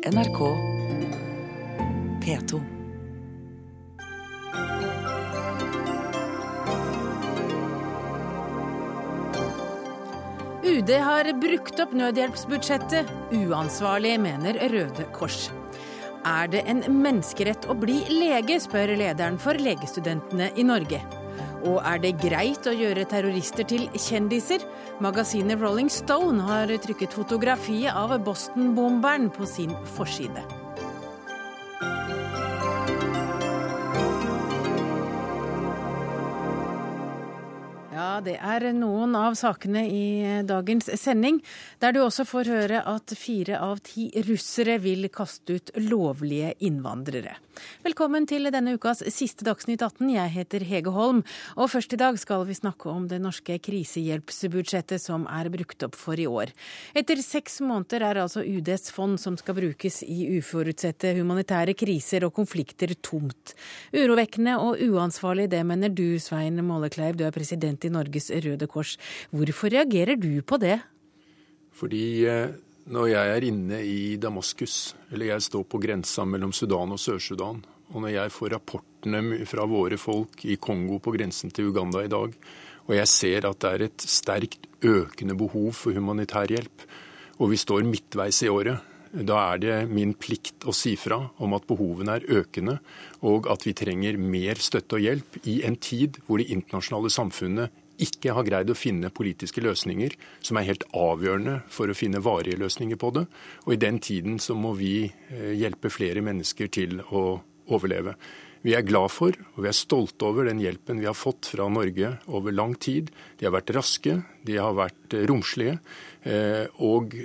NRK P2. UD har brukt opp nødhjelpsbudsjettet. Uansvarlig, mener Røde Kors. Er det en menneskerett å bli lege, spør lederen for legestudentene i Norge. Og er det greit å gjøre terrorister til kjendiser? Magasinet Rolling Stone har trykket fotografiet av Boston-bomberen på sin forside. Det er noen av sakene i dagens sending, der du også får høre at fire av ti russere vil kaste ut lovlige innvandrere. Velkommen til denne ukas siste Dagsnytt 18. Jeg heter Hege Holm, og først i dag skal vi snakke om det norske krisehjelpsbudsjettet som er brukt opp for i år. Etter seks måneder er altså UDs fond som skal brukes i uforutsette humanitære kriser og konflikter, tomt. Urovekkende og uansvarlig, det mener du, Svein Målekleiv, du er president i Norges Røde Kors. Hvorfor reagerer du på det? Fordi eh, når jeg er inne i Damaskus, eller jeg står på grensa mellom Sudan og Sør-Sudan, og når jeg får rapportene fra våre folk i Kongo på grensen til Uganda i dag, og jeg ser at det er et sterkt økende behov for humanitær hjelp, og vi står midtveis i året, da er det min plikt å si fra om at behovene er økende, og at vi trenger mer støtte og hjelp i en tid hvor det internasjonale samfunnet ikke har greid å finne politiske løsninger som er helt avgjørende for å finne varige løsninger på det. Og i den tiden så må vi eh, hjelpe flere mennesker til å overleve. Vi er glad for og vi er stolte over den hjelpen vi har fått fra Norge over lang tid. De har vært raske, de har vært eh, romslige. Eh, og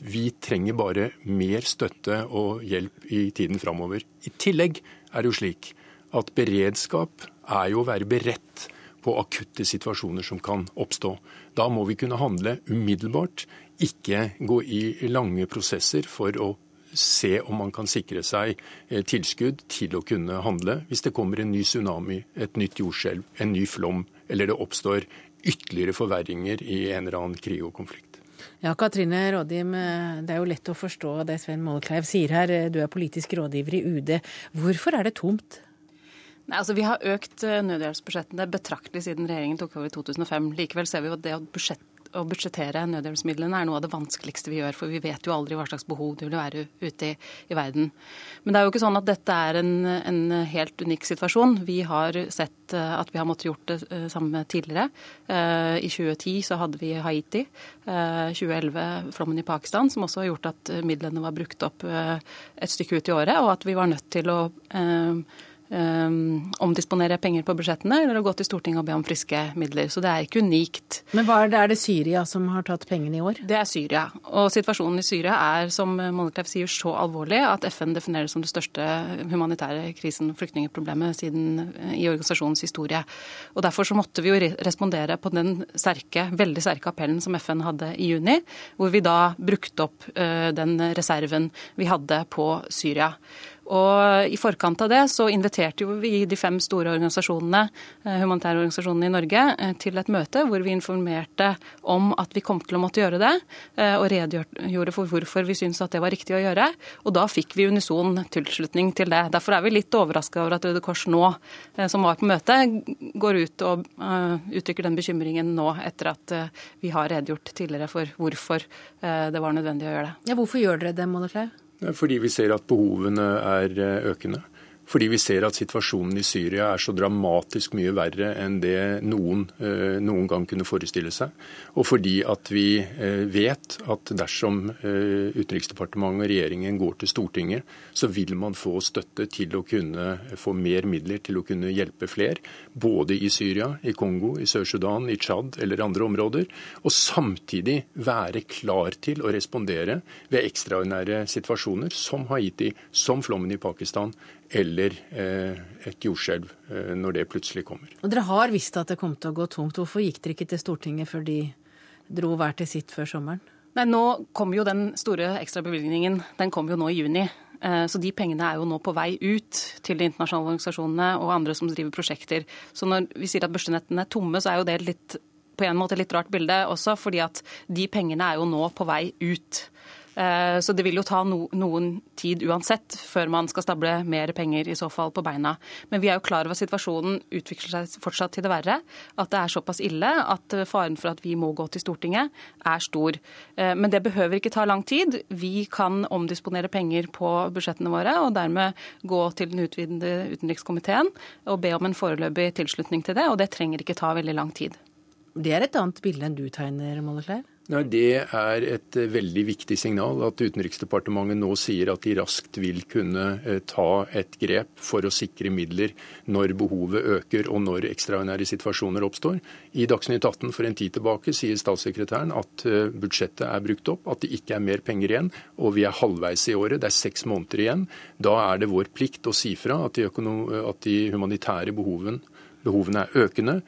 vi trenger bare mer støtte og hjelp i tiden framover. I tillegg er det jo slik at beredskap er jo å være beredt på akutte situasjoner som kan oppstå. Da må vi kunne handle umiddelbart, ikke gå i lange prosesser for å se om man kan sikre seg eh, tilskudd til å kunne handle hvis det kommer en ny tsunami, et nytt jordskjelv, en ny flom, eller det oppstår ytterligere forverringer i en eller annen krig og konflikt. Ja, Katrine Rådim, eh, det er jo lett å forstå det Svein Målekleiv sier her. Du er politisk rådgiver i UD. Hvorfor er det tomt? Nei, altså Vi har økt eh, nødhjelpsbudsjettene betraktelig siden regjeringen tok over i 2005. Likevel ser vi jo at det å, budsjett, å budsjettere nødhjelpsmidlene er noe av det vanskeligste vi gjør, for vi vet jo aldri hva slags behov det vil være ute i, i verden. Men det er jo ikke sånn at dette er en, en, helt unik situasjon. Vi har sett eh, at vi har måttet gjort det eh, samme tidligere. I 2010 så hadde vi Haiti. 2011 flommen i Pakistan, som også har gjort at midlene var brukt opp et stykke ut i året, og at vi var nødt til å um, omdisponere penger på budsjettene, eller å gå til Stortinget og be om friske midler. Så det er ikke unikt. Men hva er det, er det Syria som har tatt pengene i år? Det er Syria. Og situasjonen i Syria er, som Molleklev sier, så alvorlig at FN definerer det som det største humanitære krisen, flyktningproblemet, siden eh, i organisasjonens historie. Og Derfor så måtte vi jo respondere på den sterke, veldig sterke appellen som FN hadde i juni, hvor vi da brukte opp uh, den reserven vi hadde på Syria. Og I forkant av det så inviterte vi de fem store organisasjonene, eh, humanitære organisasjonene i Norge eh, til et møte hvor vi informerte om at vi kom til å måtte gjøre det, eh, og redegjorde for hvorfor vi syntes at det var riktig å gjøre. Og da fikk vi unison tilslutning til det. Derfor er vi litt overraska over at Røde Kors nå, som var på møtet, går ut og uttrykker den bekymringen nå, etter at vi har redegjort tidligere for hvorfor det var nødvendig å gjøre det. Ja, Hvorfor gjør dere det, Mollekleiv? Fordi vi ser at behovene er eh, økende. Fordi vi ser at situasjonen i Syria er så dramatisk mye verre enn det noen eh, noen gang kunne forestille seg. Og fordi at vi eh, vet at dersom Utenriksdepartementet og regjeringen går til Stortinget, så vil man få støtte til å kunne få mer midler til å kunne hjelpe flere. Både i Syria, i Kongo, i Sør-Sudan, i Tsjad eller andre områder. Og samtidig være klar til å respondere ved ekstraordinære situasjoner som Haiti, som flommen i Pakistan eller eh, et jordskjelv eh, når det plutselig kommer. Og Dere har visst at det kom til å gå tomt. Hvorfor gikk dere ikke til Stortinget før de dro hver til sitt før sommeren? Nei, Nå kom jo den store ekstrabevilgningen den kom jo nå i juni. Eh, så de pengene er jo nå på vei ut til de internasjonale organisasjonene og andre som driver prosjekter. Så når vi sier at børstenettene er tomme, så er jo det litt, på en måte litt rart bilde også, fordi at de pengene er jo nå på vei ut. Eh, så det vil jo ta no, noen tid uansett før man skal stable mer penger i så fall på beina. Men vi er jo klar over at situasjonen utvikler seg fortsatt til det verre. At det er såpass ille at faren for at vi må gå til Stortinget er stor. Eh, men det behøver ikke ta lang tid. Vi kan omdisponere penger på budsjettene våre og dermed gå til den utvidede utenrikskomiteen og be om en foreløpig tilslutning til det. Og det trenger ikke ta veldig lang tid. Det er et annet bilde enn du tegner, Mollekleiv? Nei, Det er et eh, veldig viktig signal at Utenriksdepartementet nå sier at de raskt vil kunne eh, ta et grep for å sikre midler når behovet øker og når ekstraordinære situasjoner oppstår. I Dagsnytt 18 for en tid tilbake sier statssekretæren at eh, budsjettet er brukt opp, at det ikke er mer penger igjen, og vi er halvveis i året. Det er seks måneder igjen. Da er det vår plikt å si fra at de, at de humanitære behoven, behovene er økende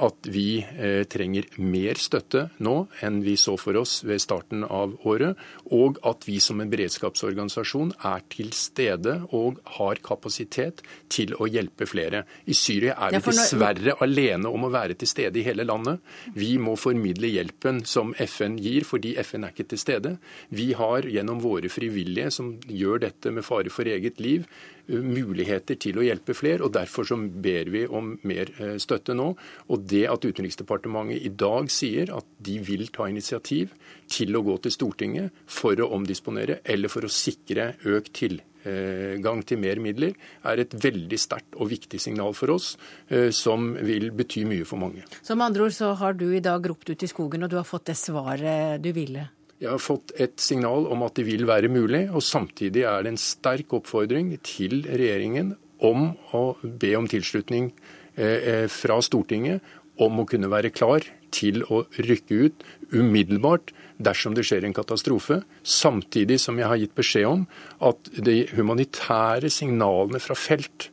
at vi eh, trenger mer støtte nå enn vi så for oss ved starten av året, og at vi som en beredskapsorganisasjon er til stede og har kapasitet til å hjelpe flere. I Syria er vi dessverre alene om å være til stede i hele landet. Vi må formidle hjelpen som FN gir, fordi FN er ikke til stede. Vi har gjennom våre frivillige som gjør dette med fare for eget liv, muligheter til å hjelpe flere. og Derfor så ber vi om mer eh, støtte nå. Og det at Utenriksdepartementet i dag sier at de vil ta initiativ til å gå til Stortinget for å omdisponere eller for å sikre økt tilgang til mer midler, er et veldig sterkt og viktig signal for oss, eh, som vil bety mye for mange. Som andre ord så har du i dag ropt ut i skogen, og du har fått det svaret du ville? Jeg har fått et signal om at det vil være mulig, og samtidig er det en sterk oppfordring til regjeringen om å be om tilslutning eh, eh, fra Stortinget om å kunne være klar til å rykke ut umiddelbart dersom det skjer en katastrofe, samtidig som jeg har gitt beskjed om at de humanitære signalene fra felt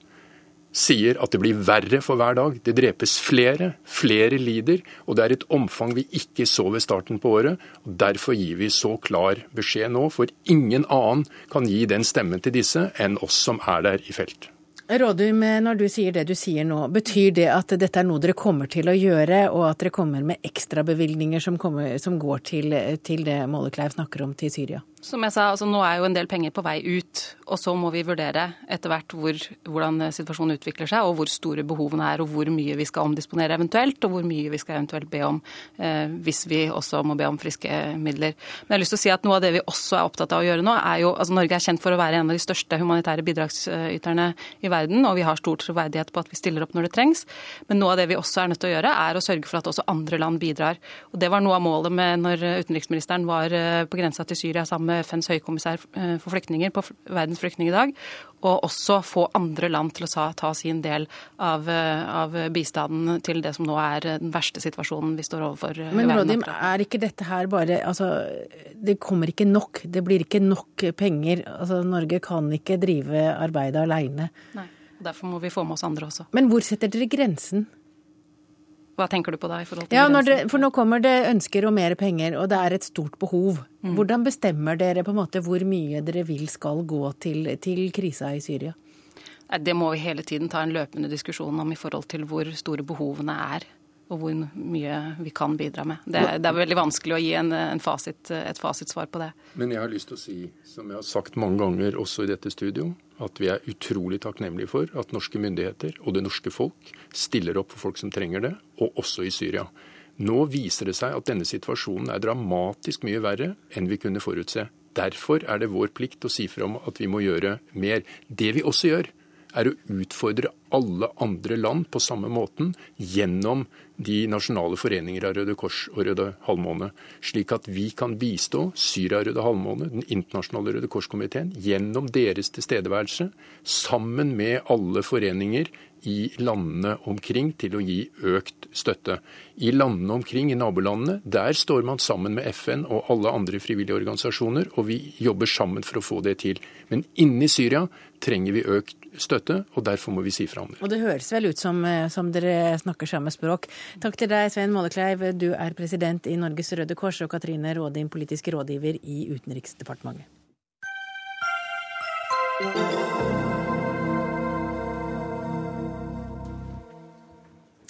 sier at det blir verre for hver dag. Det drepes flere, flere lider, og det er et omfang vi ikke så ved starten på året. og Derfor gir vi så klar beskjed nå, for ingen annen kan gi den stemmen til disse enn oss som er der i felt. Rådum, når du sier det du sier nå, betyr det at dette er noe dere kommer til å gjøre, og at dere kommer med ekstrabevilgninger som, som går til, til det Målekleiv snakker om til Syria? Som jeg sa, altså Nå er jo en del penger på vei ut, og så må vi vurdere etter hvert hvor, hvordan situasjonen utvikler seg, og hvor store behovene er, og hvor mye vi skal omdisponere eventuelt, og hvor mye vi skal eventuelt be om eh, hvis vi også må be om friske midler. Men jeg har lyst til å si at noe av det vi også er opptatt av å gjøre nå, er jo altså Norge er kjent for å være en av de største humanitære bidragsyterne i verden, og vi har stor troverdighet på at vi stiller opp når det trengs. Men noe av det vi også er nødt til å gjøre, er å sørge for at også andre land bidrar. Og Det var noe av målet med når utenriksministeren var eh, på grensa til Syria sammen med FNs høykommissær eh, for flyktninger på verdens flyktningdag, og også få andre land til å ta sin del av, eh, av, bistanden til det som nå er den verste situasjonen vi står overfor. Eh, Men Rådim, er ikke dette her bare Altså, det kommer ikke nok. Det blir ikke nok penger. Altså, Norge kan ikke drive arbeidet aleine. Derfor må vi få med oss andre også. Men hvor setter dere grensen? Hva tenker du på da? i forhold til ja, det, For nå kommer det ønsker om mer penger, og det er et stort behov. Mm. Hvordan bestemmer dere på en måte hvor mye dere vil skal gå til, til krisa i Syria? Det må vi hele tiden ta en løpende diskusjon om i forhold til hvor store behovene er og hvor mye vi kan bidra med. Det, er, det er veldig vanskelig å gi en, en fasit, et fasitsvar på det. Men jeg har lyst til å si, som jeg har sagt mange ganger også i dette studio, at vi er utrolig takknemlige for at norske myndigheter og det norske folk stiller opp for folk som trenger det, og også i Syria. Nå viser det seg at denne situasjonen er dramatisk mye verre enn vi kunne forutse. Derfor er det vår plikt å si fra om at vi må gjøre mer. Det vi også gjør, er å utfordre alle andre land på samme måten gjennom de nasjonale foreninger av Røde Kors og Røde Halvmåne, slik at vi kan bistå Syria Røde Halvmåne, den internasjonale Røde Kors-komiteen, gjennom deres tilstedeværelse, sammen med alle foreninger i landene omkring til å gi økt støtte. I landene omkring, i nabolandene, der står man sammen med FN og alle andre frivillige organisasjoner, og vi jobber sammen for å få det til. Men inne i Syria trenger vi økt støtte, og derfor må vi si fra om det. Og det høres vel ut som, eh, som dere snakker samme språk. Takk til deg, Svein Målekleiv. Du er president i Norges Røde Kors, og Katrine Rådin, politisk rådgiver i Utenriksdepartementet.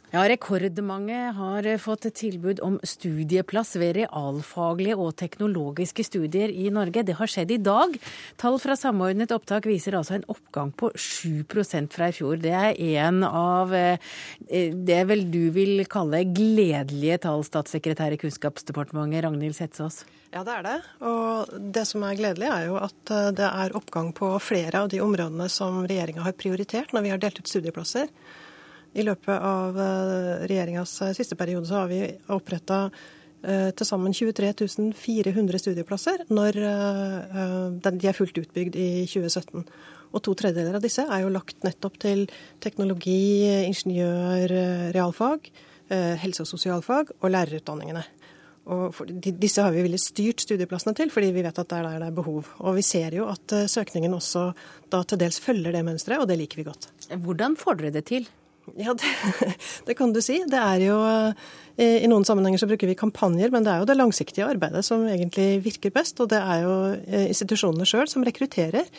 Ja, Rekordmange har fått tilbud om studieplass ved realfaglige og teknologiske studier i Norge. Det har skjedd i dag. Tall fra Samordnet opptak viser altså en oppgang på 7% fra i fjor. Det er en av eh, det vel du vil kalle gledelige tall, statssekretær i Kunnskapsdepartementet Ragnhild Setsås? Ja, det er det. Og det som er gledelig, er jo at eh, det er oppgang på flere av de områdene som regjeringa har prioritert når vi har delt ut studieplasser. I løpet av eh, regjeringas eh, siste periode så har vi oppretta eh, til sammen 23 400 studieplasser når de er fullt utbygd i 2017. Og to tredjedeler av disse er jo lagt nettopp til teknologi, ingeniør, realfag, helse- og sosialfag og lærerutdanningene. Og disse har vi villet styrt studieplassene til, fordi vi vet at det er der det er behov. Og vi ser jo at søkningen også da til dels følger det mønsteret, og det liker vi godt. Hvordan får dere det til? Ja, det, det, kan du si. Det er jo eh, I noen sammenhenger så bruker vi kampanjer, men det er jo det langsiktige arbeidet som egentlig virker best. Og det er jo eh, institusjonene sjøl som rekrutterer.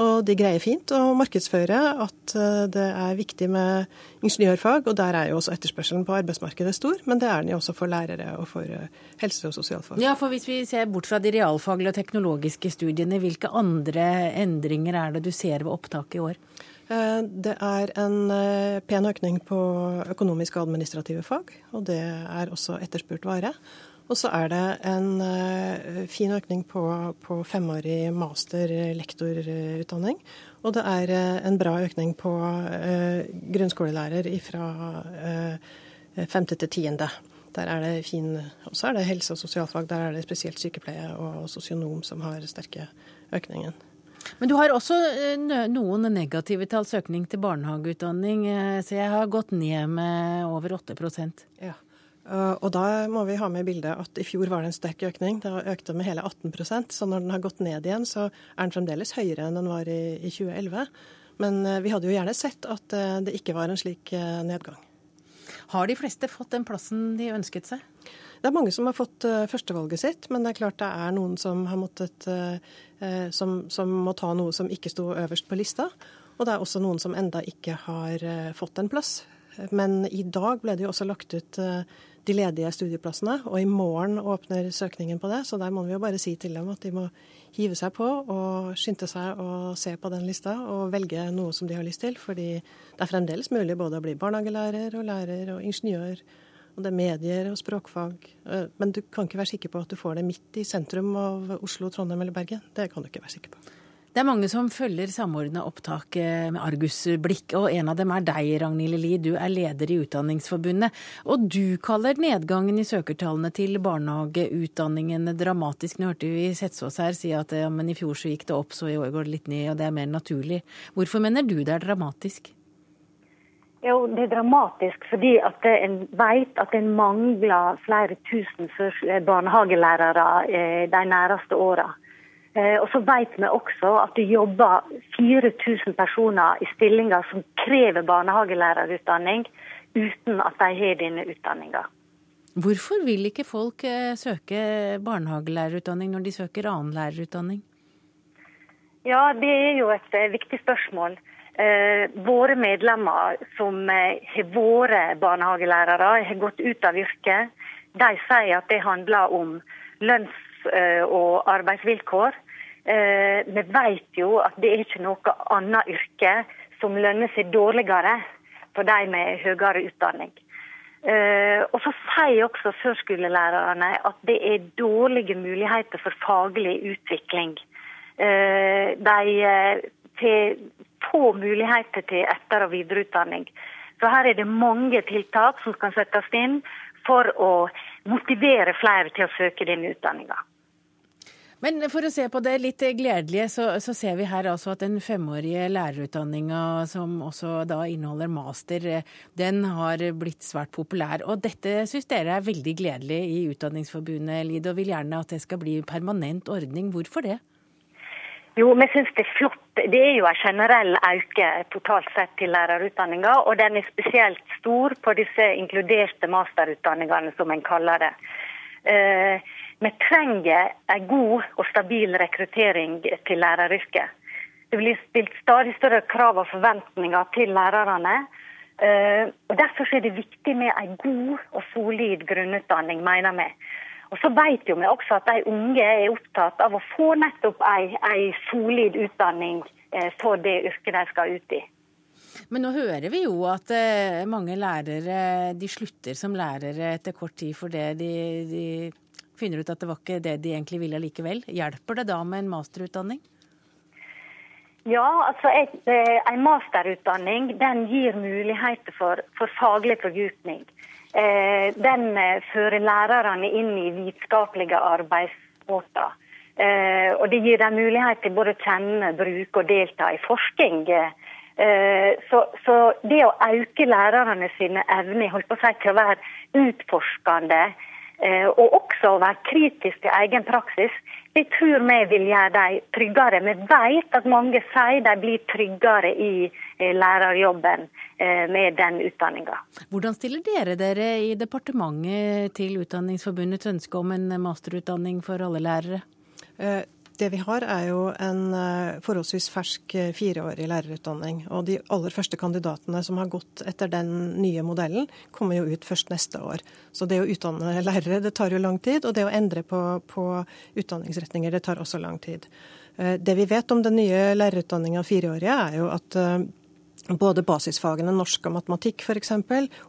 Og de greier fint å markedsføre at eh, det er viktig med ingeniørfag, og der er jo også etterspørselen på arbeidsmarkedet stor, men det er den jo også for lærere og for helse- og sosialfag. Ja, for hvis vi ser bort fra de realfaglige og teknologiske studiene, hvilke andre endringer er det du ser ved opptaket i år? Eh, det er en eh, pen økning på økonomiske og administrative fag, og det er også etterspurt vare. Og så er det en eh, fin økning på, på femårig master-lektorutdanning. Og det er en bra økning på grunnskolelærer fra femte til tiende. Der er det fin Og så er det helse- og sosialfag. Der er det spesielt sykepleie og sosionom som har sterke økningen. Men du har også eh, noen negative tall, søkning til barnehageutdanning. Eh, så jeg har gått ned med over 8% Ja. Eh, og da må vi ha med i bildet at i fjor var det en sterk økning. Det økte med hele 18% Så når den har gått ned igjen, så er den fremdeles høyere enn den var i, i 2011. Men vi hadde jo gjerne sett at det ikke var en slik nedgang. Har de fleste fått den plassen de ønsket seg? Det er mange som har fått uh, førstevalget sitt, men det er klart det er noen som måttet uh, uh, som, som, må ta noe som ikke sto øverst på lista. Og det er også noen som enda ikke har fått en plass. Men i dag ble det jo også lagt ut de ledige studieplassene, og i morgen åpner søkningen på det. Så der må vi jo bare si til dem at de må hive seg på og skynde seg å se på den lista og velge noe som de har lyst til. Fordi det er fremdeles mulig både å bli barnehagelærer og lærer og ingeniør og det er medier og språkfag. Eh, men du kan ikke være sikker på at du får det midt i sentrum av Oslo, Trondheim eller Bergen. Det kan du ikke være sikker på. Det er mange som følger Samordna opptak eh, med argusblikk, og en av dem er deg, Ragnhild Li. Du er leder i Utdanningsforbundet. Og du kaller nedgangen i søkertallene til barnehageutdanningen dramatisk. Nå hørte vi Setsås her si at ja, men i fjor så gikk det opp, så i år går det litt ned, og det er mer naturlig. Hvorfor mener du det er dramatisk? Jo, Det er dramatisk fordi at en vet at en mangler flere tusen eh, barnehagelærere eh, de nærmeste åra. Eh, og så vet vi også at det jobber 4000 personer i stillinger som krever barnehagelærerutdanning, uten at de har denne utdanninga. Hvorfor vil ikke folk søke barnehagelærerutdanning når de søker annen lærerutdanning? Ja, det er jo et viktig spørsmål. Eh, våre medlemmer som eh, har vært barnehagelærere, har gått ut av yrket, de sier at det handler om lønns- eh, og arbeidsvilkår. Vi vet jo at det er ikke noe annet yrke som lønner seg dårligere for de med høyere utdanning. Og så sier også førskolelærerne at det er dårlige muligheter for faglig utvikling. De får få muligheter til etter- og videreutdanning. Så her er det mange tiltak som kan settes inn for å motivere flere til å søke denne utdanninga. Men for å se på det litt gledelige, så, så, ser vi her altså at den femårige lærerutdanninga, som også da inneholder master, den har blitt svært populær. Og dette syns dere er veldig gledelig i Utdanningsforbundet, Lid, og vil gjerne at det skal bli permanent ordning. Hvorfor det? Jo, vi syns det er flott. Det er jo en generell øke totalt sett til lærerutdanninga, og den er spesielt stor på disse inkluderte masterutdanningene, som en kaller det. Eh, vi trenger en god og stabil rekruttering til læreryrket. Det blir stilt stadig større krav og forventninger til lærerne. og Derfor er det viktig med en god og solid grunnutdanning, mener vi. Og så vet jo vi også at de unge er opptatt av å få nettopp en, ei solid utdanning for det yrket de skal ut i. Men nå hører vi jo at eh, mange lærere de slutter som lærere etter kort tid fordi de, de finner ut at det var ikke det de egentlig ville likevel. Hjelper det da med en masterutdanning? Ja, altså et, eh, En masterutdanning den gir muligheter for, for faglig fordypning. Eh, den fører lærerne inn i vitenskapelige arbeidsmåter. og Det gir dem mulighet til både å kjenne, bruke og delta i forskning Eh, så, så, det å øke lærerne sine evner holdt på å si, til å være utforskende eh, og også å være kritisk til egen praksis, det tror vi vil gjøre dem tryggere. Vi vet at mange sier de blir tryggere i eh, lærerjobben med den utdanninga. Hvordan stiller dere dere i departementet til Utdanningsforbundets ønske om en masterutdanning for alle lærere? Det vi har er jo en eh, forholdsvis fersk eh, fireårig lærerutdanning. Og de aller første kandidatene som har gått etter den nye modellen, kommer jo ut først neste år. Så det å utdanne lærere, det tar jo lang tid. Og det å endre på, på utdanningsretninger, det tar også lang tid. Eh, det vi vet om den nye lærerutdanninga fireårige, er jo at både basisfagene norsk og matematikk f.eks.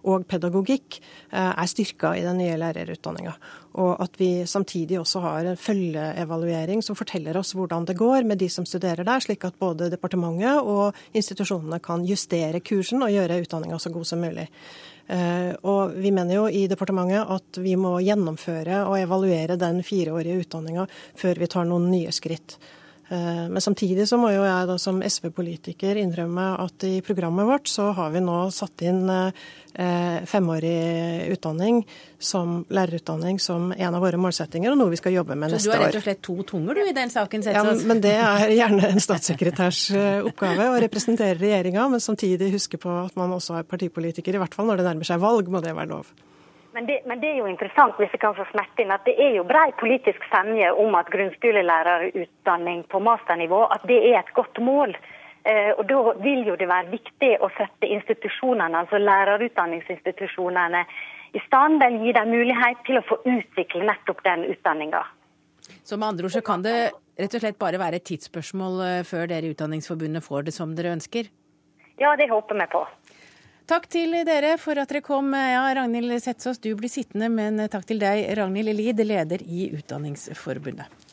og pedagogikk eh, er styrka i den nye lærerutdanninga. Og at vi samtidig også har en følgeevaluering som forteller oss hvordan det går med de som studerer der, slik at både departementet og institusjonene kan justere kursen og gjøre utdanninga så god som mulig. Eh, og vi mener jo i departementet at vi må gjennomføre og evaluere den fireårige utdanninga før vi tar noen nye skritt. Eh, men samtidig så må jo jeg da som SV-politiker innrømme at i programmet vårt så har vi nå satt inn eh, femårig utdanning som lærerutdanning som en av våre målsettinger, og noe vi skal jobbe med neste år. Så du har rett og slett to tunger du i den saken? Ja, men det er gjerne en statssekretærs eh, oppgave å representere regjeringa, men samtidig huske på at man også er partipolitiker. I hvert fall når det nærmer seg valg, må det være lov. Men det, men det, er jo interessant hvis jeg kan få smette inn, at det er jo brei politisk semje om at grunnskolelærerutdanning på masternivå at det er et godt mål. Eh, og Da vil jo det være viktig å sette institusjonene, altså lærerutdanningsinstitusjonene i stand, Den gi dem mulighet til å få utvikle nettopp den utdanninga. Så med andre ord så kan det rett og slett bare være et tidsspørsmål eh, før dere i Utdanningsforbundet får det som dere ønsker? Ja, det håper vi på. Takk til dere for at dere kom. Ja, Ragnhild Setsås, du blir sittende, men takk til deg, Ragnhild Lid, leder i Utdanningsforbundet.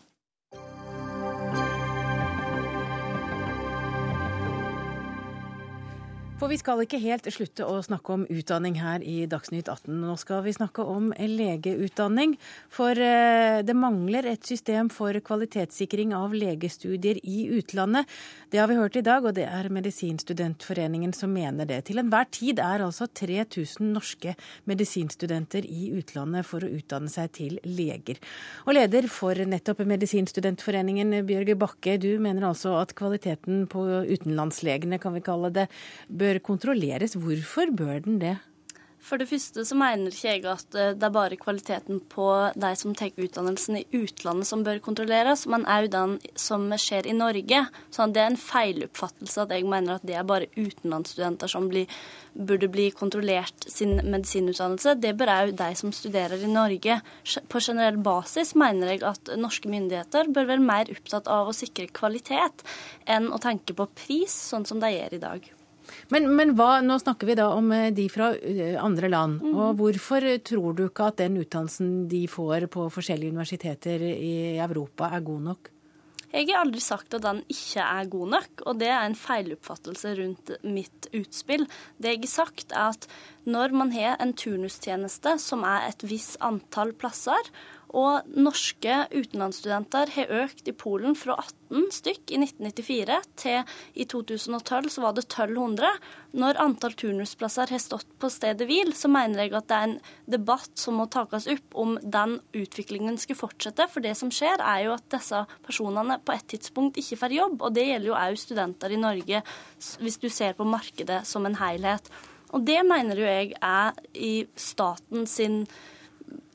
For vi skal ikke helt slutte å snakke om utdanning her i Dagsnytt 18. Nå skal vi snakke om legeutdanning. For eh, det mangler et system for kvalitetssikring av legestudier i utlandet. Det har vi hørt i dag, og det er Medisinstudentforeningen som mener det. Til enhver tid er altså 3000 norske medisinstudenter i utlandet for å utdanne seg til leger. Og leder for nettopp Medisinstudentforeningen, Bjørge Bakke, du mener altså at kvaliteten på utenlandslegene, kan vi kalle det, bør bør kontrolleres. Hvorfor bør den det? For det første så mener ikke jeg at eh, det er bare kvaliteten på de som tar utdannelsen i utlandet som bør kontrolleres, men òg den som skjer i Norge. Så det er en feiloppfattelse at jeg mener at det er bare utenlandsstudenter som blir, burde bli kontrollert sin medisinutdannelse. Det bør òg de som studerer i Norge. På generell basis mener jeg at norske myndigheter bør være mer opptatt av å sikre kvalitet enn å tenke på pris, sånn som de gjør i dag. Men, men hva, nå snakker vi da om eh, de fra eh, andre land. Mm. og Hvorfor tror du ikke at den utdannelsen de får på forskjellige universiteter i Europa, er god nok? Jeg har aldri sagt at den ikke er god nok, og det er en feiloppfattelse rundt mitt utspill. Det jeg har sagt, er at når man har en turnustjeneste som er et visst antall plasser, og norske utenlandsstudenter har økt i Polen fra 18 stykk i 1994 til i 2012 så var det 1200. Når antall turnusplasser har stått på stedet hvil, så mener jeg at det er en debatt som må takes opp om den utviklingen skal fortsette. For det som skjer, er jo at disse personene på et tidspunkt ikke får jobb. Og det gjelder jo òg studenter i Norge, hvis du ser på markedet som en helhet. Og det mener jo jeg er i staten sin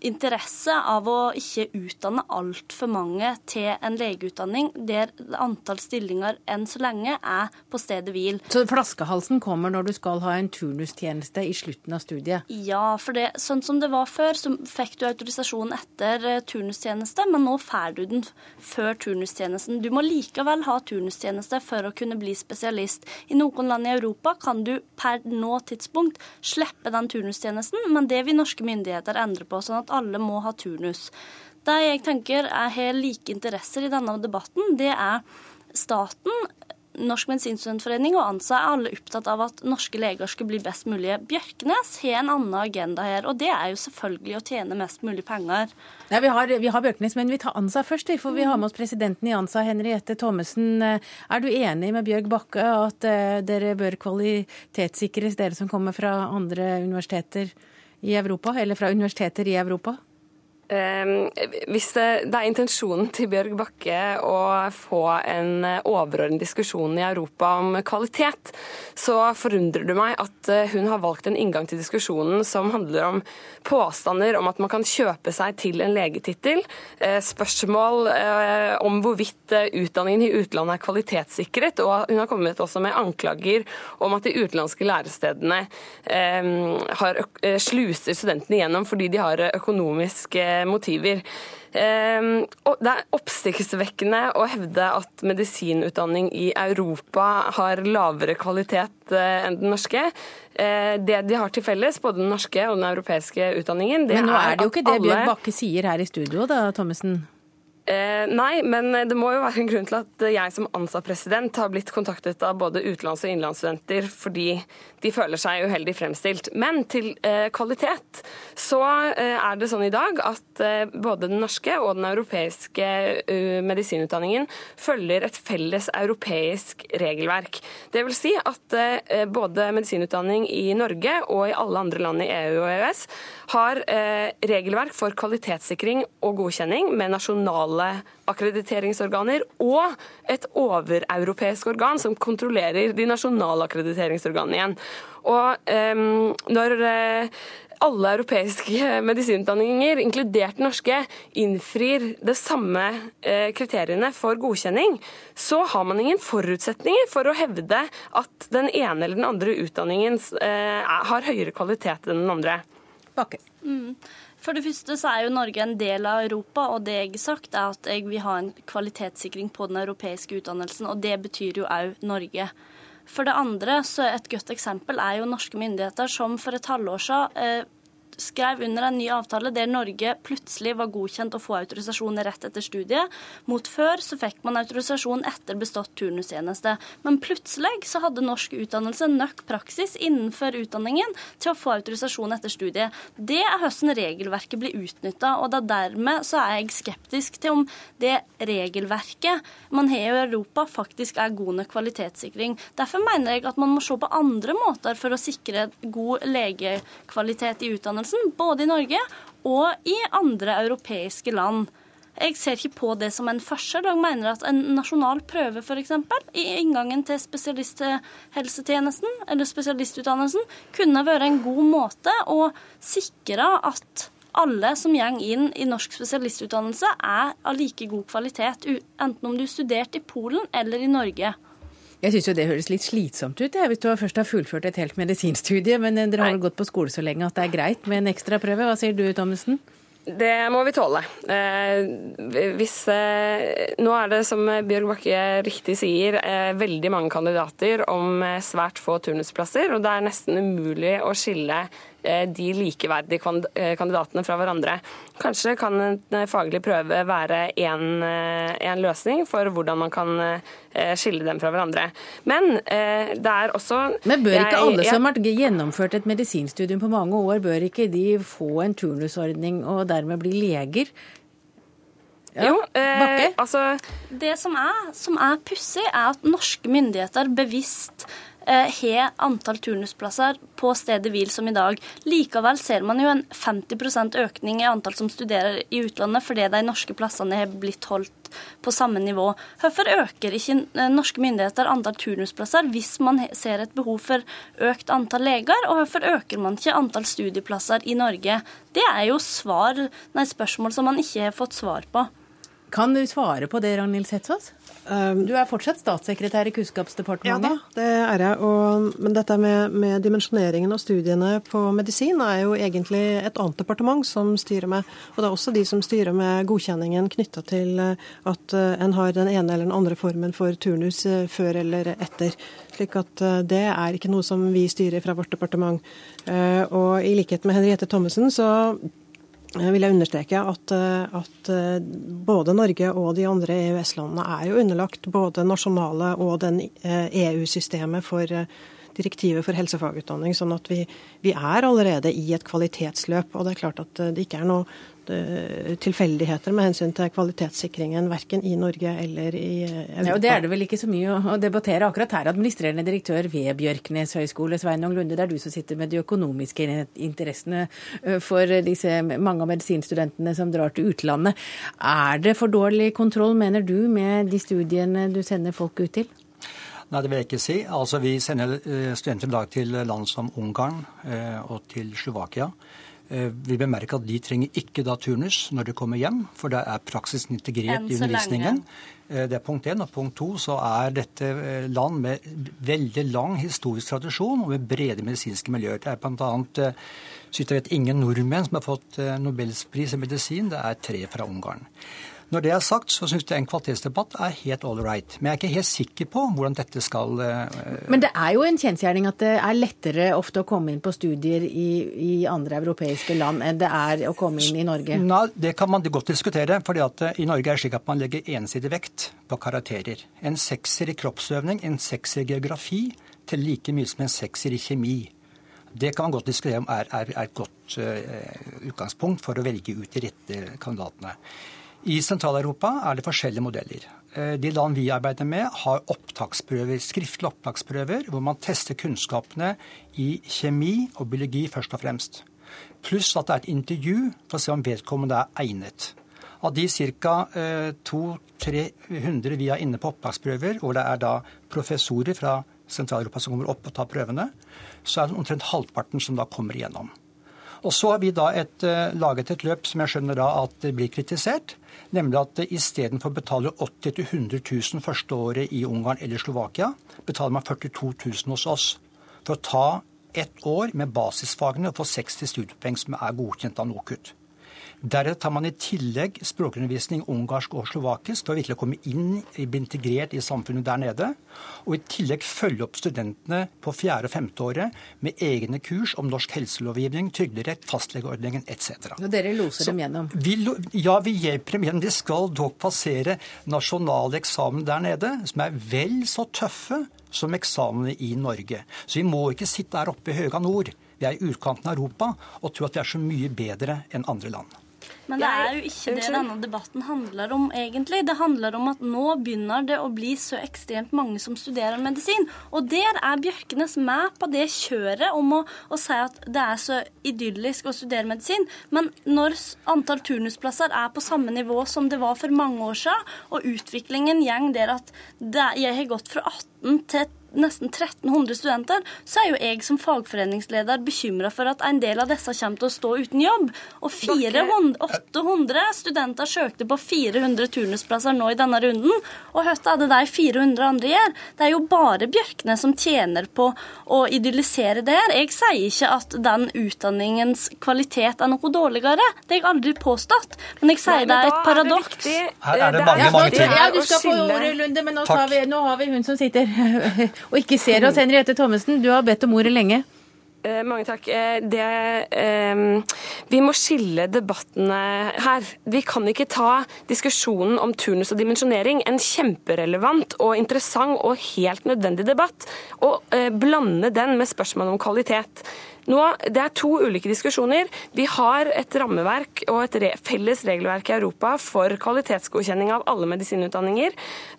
interesse av å ikke utdanne altfor mange til en legeutdanning der antall stillinger enn så lenge er på stedet hvil. Så flaskehalsen kommer når du skal ha en turnustjeneste i slutten av studiet? Ja, for det, sånn som det var før, så fikk du autorisasjon etter eh, turnustjeneste, men nå får du den før turnustjenesten. Du må likevel ha turnustjeneste for å kunne bli spesialist. I noen land i Europa kan du per nå tidspunkt slippe den turnustjenesten, men det vil norske myndigheter endre på. sånn at alle må ha turnus. Det jeg tenker er har like interesser i denne debatten, det er staten, Norsk medisinstudentforening og ANSA er alle opptatt av at norske leger skal bli best mulig. Bjørknes har en annen agenda her, og det er jo selvfølgelig å tjene mest mulig penger. Ja, vi, har, vi har Bjørknes, men vi tar ANSA først, for vi har med oss presidenten i ANSA, Henriette Thommessen. Er du enig med Bjørg Bakke at uh, dere bør kvalitetssikres, dere som kommer fra andre universiteter? I Europa, eller fra universiteter i Europa? Ehm, hvis det, det, er intensjonen til Bjørg Bakke å få en overordnet diskusjon i Europa om kvalitet, så forundrer det meg at eh, hun har valgt en inngang til diskusjonen som handler om påstander om at man kan kjøpe seg til en legetittel, eh, spørsmål eh, om hvorvidt utdanningen i utlandet er kvalitetssikret, og hun har kommet også med anklager om at de utenlandske lærestedene ehm, sluser studentene gjennom fordi de har økonomiske motiver. Ehm, det er oppsiktsvekkende å hevde at medisinutdanning i Europa har lavere kvalitet eh, enn den norske. Eh, det de har til felles, både den norske og den europeiske utdanningen, det er at alle Men nå er det jo ikke det Bjørn Bakke sier her i studio, da, Thommessen? Eh, nei, men det må jo være en grunn til at jeg som ANSA-president har blitt kontaktet av både utenlands- og innenlandsstudenter fordi de føler seg uheldig fremstilt. Men til eh, kvalitet så eh, er det sånn i dag at eh, både den norske og den europeiske uh, medisinutdanningen følger et felles europeisk regelverk. Det vil si at eh, både medisinutdanning i Norge og i alle andre land i EU og EØS har regelverk for kvalitetssikring og godkjenning med nasjonale nasjonale akkrediteringsorganer og et overeuropeisk organ som kontrollerer de nasjonale akkrediteringsorganene igjen. Og um, når uh, alle europeiske medisinutdanninger, inkludert norske, innfrir det samme uh, kriteriene for godkjenning, så har man ingen forutsetninger for å hevde at den ene eller den andre utdanningen uh, har høyere kvalitet enn den andre. Bakke. Mm. For det første så er jo Norge en del av Europa, og det jeg har sagt er at jeg vil ha en kvalitetssikring på den europeiske utdannelsen, og det betyr jo òg Norge. For det andre så et godt eksempel er jo norske myndigheter som for et halvår siden eh, skrev under en ny avtale der Norge plutselig var godkjent å få autorisasjon rett etter studiet. Mot før så fikk man autorisasjon etter bestått turnustjeneste. Men plutselig så hadde norsk utdannelse nok praksis innenfor utdanningen til å få autorisasjon etter studiet. Det er hvordan regelverket blir utnytta, og da dermed så er jeg skeptisk til om det regelverket man har i Europa, faktisk er god nok kvalitetssikring. Derfor mener jeg at man må se på andre måter for å sikre god legekvalitet i utdannelsen utdannelsen, både i Norge og i andre europeiske land. Jeg ser ikke på det som en forskjell, Jeg mener at en nasjonal prøve f.eks. i inngangen til spesialisthelsetjenesten eller spesialistutdannelsen kunne være en god måte å sikre at alle som går inn i norsk spesialistutdannelse, er av like god kvalitet, enten om du studerte i Polen eller i Norge. Jeg syns jo det høres litt slitsomt ut, jeg, hvis du først har fullført et helt medisinstudie. Men eh, dere har vel gått på skole så lenge at det er greit med en ekstra prøve. Hva sier du, Thommessen? Det må vi tåle. Eh, hvis, eh, nå er det, som Bjørg Bakke riktig sier, eh, veldig mange kandidater om svært få turnusplasser. Og det er nesten umulig å skille de likeverdige eh, kandidatene fra hverandre. Kanskje kan en eh, faglig prøve være en løsning for hvordan man kan skille dem fra hverandre. Men det er også Men bør ikke alle som har gjennomført et medisinstudium på mange år, bør ikke de få en turnusordning og dermed bli leger? Ja, jo, eh, altså Det som er, som er pussig, er at norske myndigheter bevisst eh, har antall turnusplasser på stedet hvil som i dag. Likevel ser man jo en 50% økning i antall som studerer i utlandet, fordi de norske plassene har blitt holdt på samme nivå. Hvorfor øker ikke eh, norske myndigheter antall turnusplasser hvis man ser et behov for økt antall leger, og hvorfor øker man ikke antall studieplasser i Norge? Det er jo svar, nei, spørsmål som man ikke har fått svar på. Kan du svare på det, Ragnhild Setsås? Um, du er fortsatt statssekretær i Kunnskapsdepartementet? Ja det er jeg. Og, men dette med, med, dimensjoneringen av studiene på medisin er jo egentlig et annet departement som styrer med. Og det er også de som styrer med godkjenningen knytta til eh, at eh, en har den ene eller den andre formen for turnus eh, før eller etter. Slik at det er ikke noe som vi styrer fra vårt departement. Og i likhet med Henriette Thommessen så vil jeg understreke at, eh, at, eh, både Norge og de andre EØS-landene er jo underlagt både nasjonale og den EU-systemet eh, e for direktivet for helsefagutdanning. Sånn at vi, vi, er allerede i et kvalitetsløp. Og det er klart at det ikke er noe Eh, tilfeldigheter med hensyn til kvalitetssikringen, verken i Norge eller i Europa. Ja, og Det er det vel ikke så mye å debattere akkurat her. Administrerende direktør ved Bjørknes høgskole, Sveinung Lunde, det er du som sitter med de økonomiske interessene eh, for disse mange av medisinstudentene som drar til utlandet. Er det for dårlig kontroll, mener du, med de studiene du sender folk ut til? Nei, det vil jeg ikke si. Altså, Vi sender eh, studenter i dag til land som Ungarn og til Slovakia. Eh, vi bemerker at de trenger ikke da turnus når de kommer hjem, for da er praksisen integrert i undervisningen. Eh, det er punkt én. Og punkt to så er dette eh, land med veldig lang historisk tradisjon og med brede medisinske miljøer. Det er bl.a. så vidt jeg vet, ingen nordmenn som har fått nobelspris i medisin. Det er tre fra Ungarn. Når det er sagt, så syns jeg en kvalitetsdebatt er helt all right. Men jeg er ikke helt sikker på hvordan dette skal uh, Men det er jo en kjensgjerning at det er lettere ofte å komme inn på studier i, i, andre europeiske land enn det er å komme inn i Norge? Nei, Det kan man godt diskutere. fordi at uh, i Norge er det slik at man legger ensidig vekt på karakterer. En sekser i kroppsøvning, en sekser i geografi, til like mye som en sekser i kjemi. Det kan man godt diskutere om er, er, er et godt uh, utgangspunkt for å velge ut de rette kandidatene. I Sentral-Europa er det forskjellige modeller. Eh, de land vi arbeider med, har opptaksprøver, skriftlige opptaksprøver hvor man tester kunnskapene i kjemi og biologi først og fremst. Pluss at det er et intervju for å se om vedkommende er egnet. Av de ca. 200-300 vi har inne på opptaksprøver, hvor det er da professorer fra Sentral-Europa som kommer opp og tar prøvene, så er det omtrent halvparten som da kommer igjennom. Og så har vi da et, uh, laget et løp som jeg skjønner da at blir kritisert. Nemlig at istedenfor å betale 80 000-100 000 første året i Ungarn eller Slovakia, betaler man 42 000 hos oss. For å ta ett år med basisfagene og få 60 studiepoeng som er godkjent av NOKUT. Deretter tar man i tillegg språkundervisning ungarsk og slovakisk for å komme inn, bli integrert i samfunnet der nede. Og i tillegg følge opp studentene på fjerde og femte året med egne kurs om norsk helselovgivning, trygderett, fastlegeordningen etc. Og dere loser Så, dem gjennom? Vi, ja, vi hjelper dem gjennom. De skal dog passere nasjonale eksamen der nede, som er vel så tøffe som eksamene i Norge. Så vi må ikke sitte her oppe i høga nord. Vi er i utkanten av Europa og tro at vi er så mye bedre enn andre land. Men det er jo ikke det denne debatten handler om, egentlig. Det handler om at nå begynner det å bli så ekstremt mange som studerer medisin. Og der er Bjørkenes med på det kjøret om å, å si at det er så idyllisk å studere medisin. Men når antall turnusplasser er på samme nivå som det var for mange år siden, og utviklingen går der at det, jeg har gått fra 18 til nesten 1300 studenter, så er jo jeg som fagforeningsleder bekymra for at en del av disse kommer til å stå uten jobb. Og 400, 800 studenter søkte på 400 turnusplasser nå i denne runden. Og hva er det de 400 andre gjør? Det er jo bare Bjørkne som tjener på å idyllisere det her. Jeg sier ikke at den utdanningens kvalitet er noe dårligere. Det har jeg aldri påstått. Men jeg sier Nei, det er et paradoks. Her er det mange, mange ting. Ja, du skal få ordet, Lunde, men nå, vi, nå har vi hun som sitter og ikke ser oss. Henriette Thommessen, du har bedt om ordet lenge. Eh, mange takk. Eh, det, eh, vi må skille debattene her. Vi kan ikke ta diskusjonen om turnus og dimensjonering, en kjemperelevant og interessant og helt nødvendig debatt, og blande den med spørsmål om kvalitet. Nå, det er to ulike diskusjoner. Vi har et rammeverk og et re felles regelverk i Europa for kvalitetsgodkjenning av alle medisinutdanninger,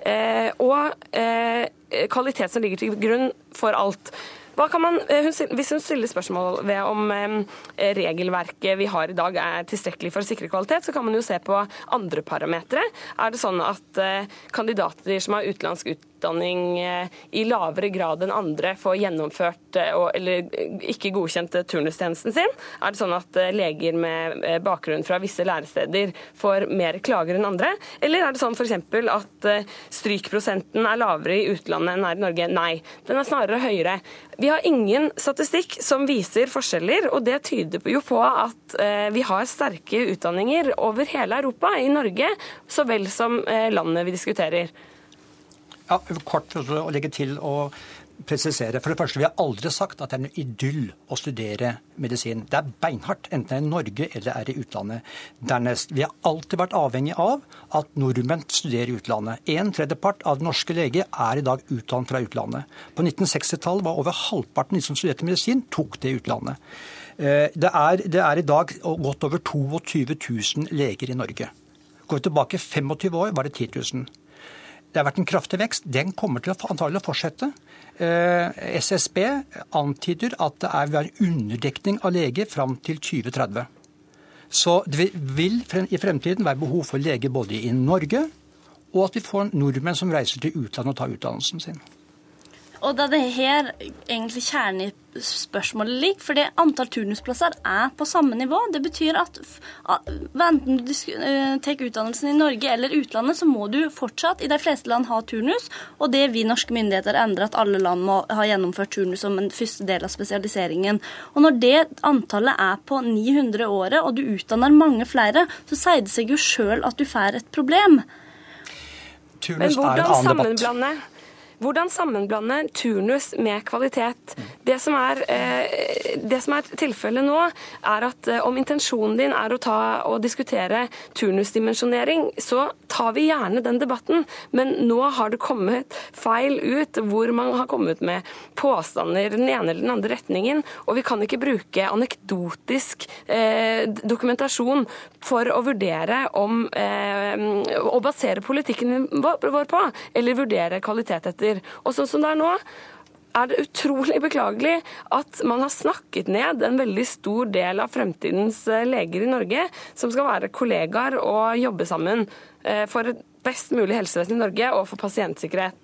eh, og eh, kvalitet som ligger til grunn for alt. Man, eh, hvis hun stiller spørsmål ved om eh, regelverket vi har i dag er tilstrekkelig for å sikre kvalitet, så kan man jo se på andre parametere. Er det sånn at eh, kandidater som har utenlandsk utdanning, utdanning eh, i lavere grad enn andre får gjennomført eh, eller ikke godkjent turnustjenesten sin? Er det sånn at eh, leger med bakgrunn fra visse læresteder får mer klager enn andre? Eller er det sånn f.eks. at strykprosenten er lavere i utlandet enn er i Norge? Nei, den er snarere høyere. Vi har ingen statistikk som viser forskjeller, og det tyder jo på at vi har sterke utdanninger over hele Europa, i Norge så vel som landet vi diskuterer. Ja, Kort å legge til og presisere. For det første, Vi har aldri sagt at det er en idyll å studere medisin. Det er beinhardt, enten det er i Norge eller er i utlandet. Dernest, Vi har alltid vært avhengig av at nordmenn studerer i utlandet. En tredjepart av norske leger er i dag utdannet fra utlandet. På 1960-tallet var over halvparten av de som studerte medisin, tok det i utlandet. Eh, det er, det er i dag godt over 22 000 leger i Norge. Går vi tilbake 25 år, var det 10 000. Det har vært en kraftig vekst. Den kommer til å antagelig fortsette. Eh, SSB antyder at det er en underdekning av leger fram til 2030. Så det vil i fremtiden være behov for leger både i Norge og at vi får nordmenn som reiser til utlandet og tar utdannelsen sin. Og da det her egentlig kjernen i spørsmålet ligger, fordi antall turnusplasser er på samme nivå. Det betyr at enten du eh, tar utdannelsen i Norge eller utlandet, så må du fortsatt i de fleste land ha turnus. Og det vi norske myndigheter endrer, at alle land må ha gjennomført turnus som en første del av spesialiseringen. Og når det antallet er på 900 året, og du utdanner mange flere, så sier det seg jo sjøl at du får et problem. Turnus Men hvordan sammenblande hvordan sammenblande turnus med kvalitet? Det som er, eh, det som er tilfellet nå, er at eh, om intensjonen din er å ta og diskutere turnusdimensjonering, så tar vi gjerne den debatten. Men nå har det kommet feil ut, hvor man har kommet med påstander den ene eller den andre retningen. Og vi kan ikke bruke anekdotisk eh, dokumentasjon for å vurdere om Å basere politikken vår på, eller vurdere kvalitet etter leger. Og sånn som det er nå, er det utrolig beklagelig at man har snakket ned en veldig stor del av fremtidens eh, leger i Norge, som skal være kollegaer og jobbe sammen eh, for et best mulig helsevesen i Norge og for pasientsikkerhet.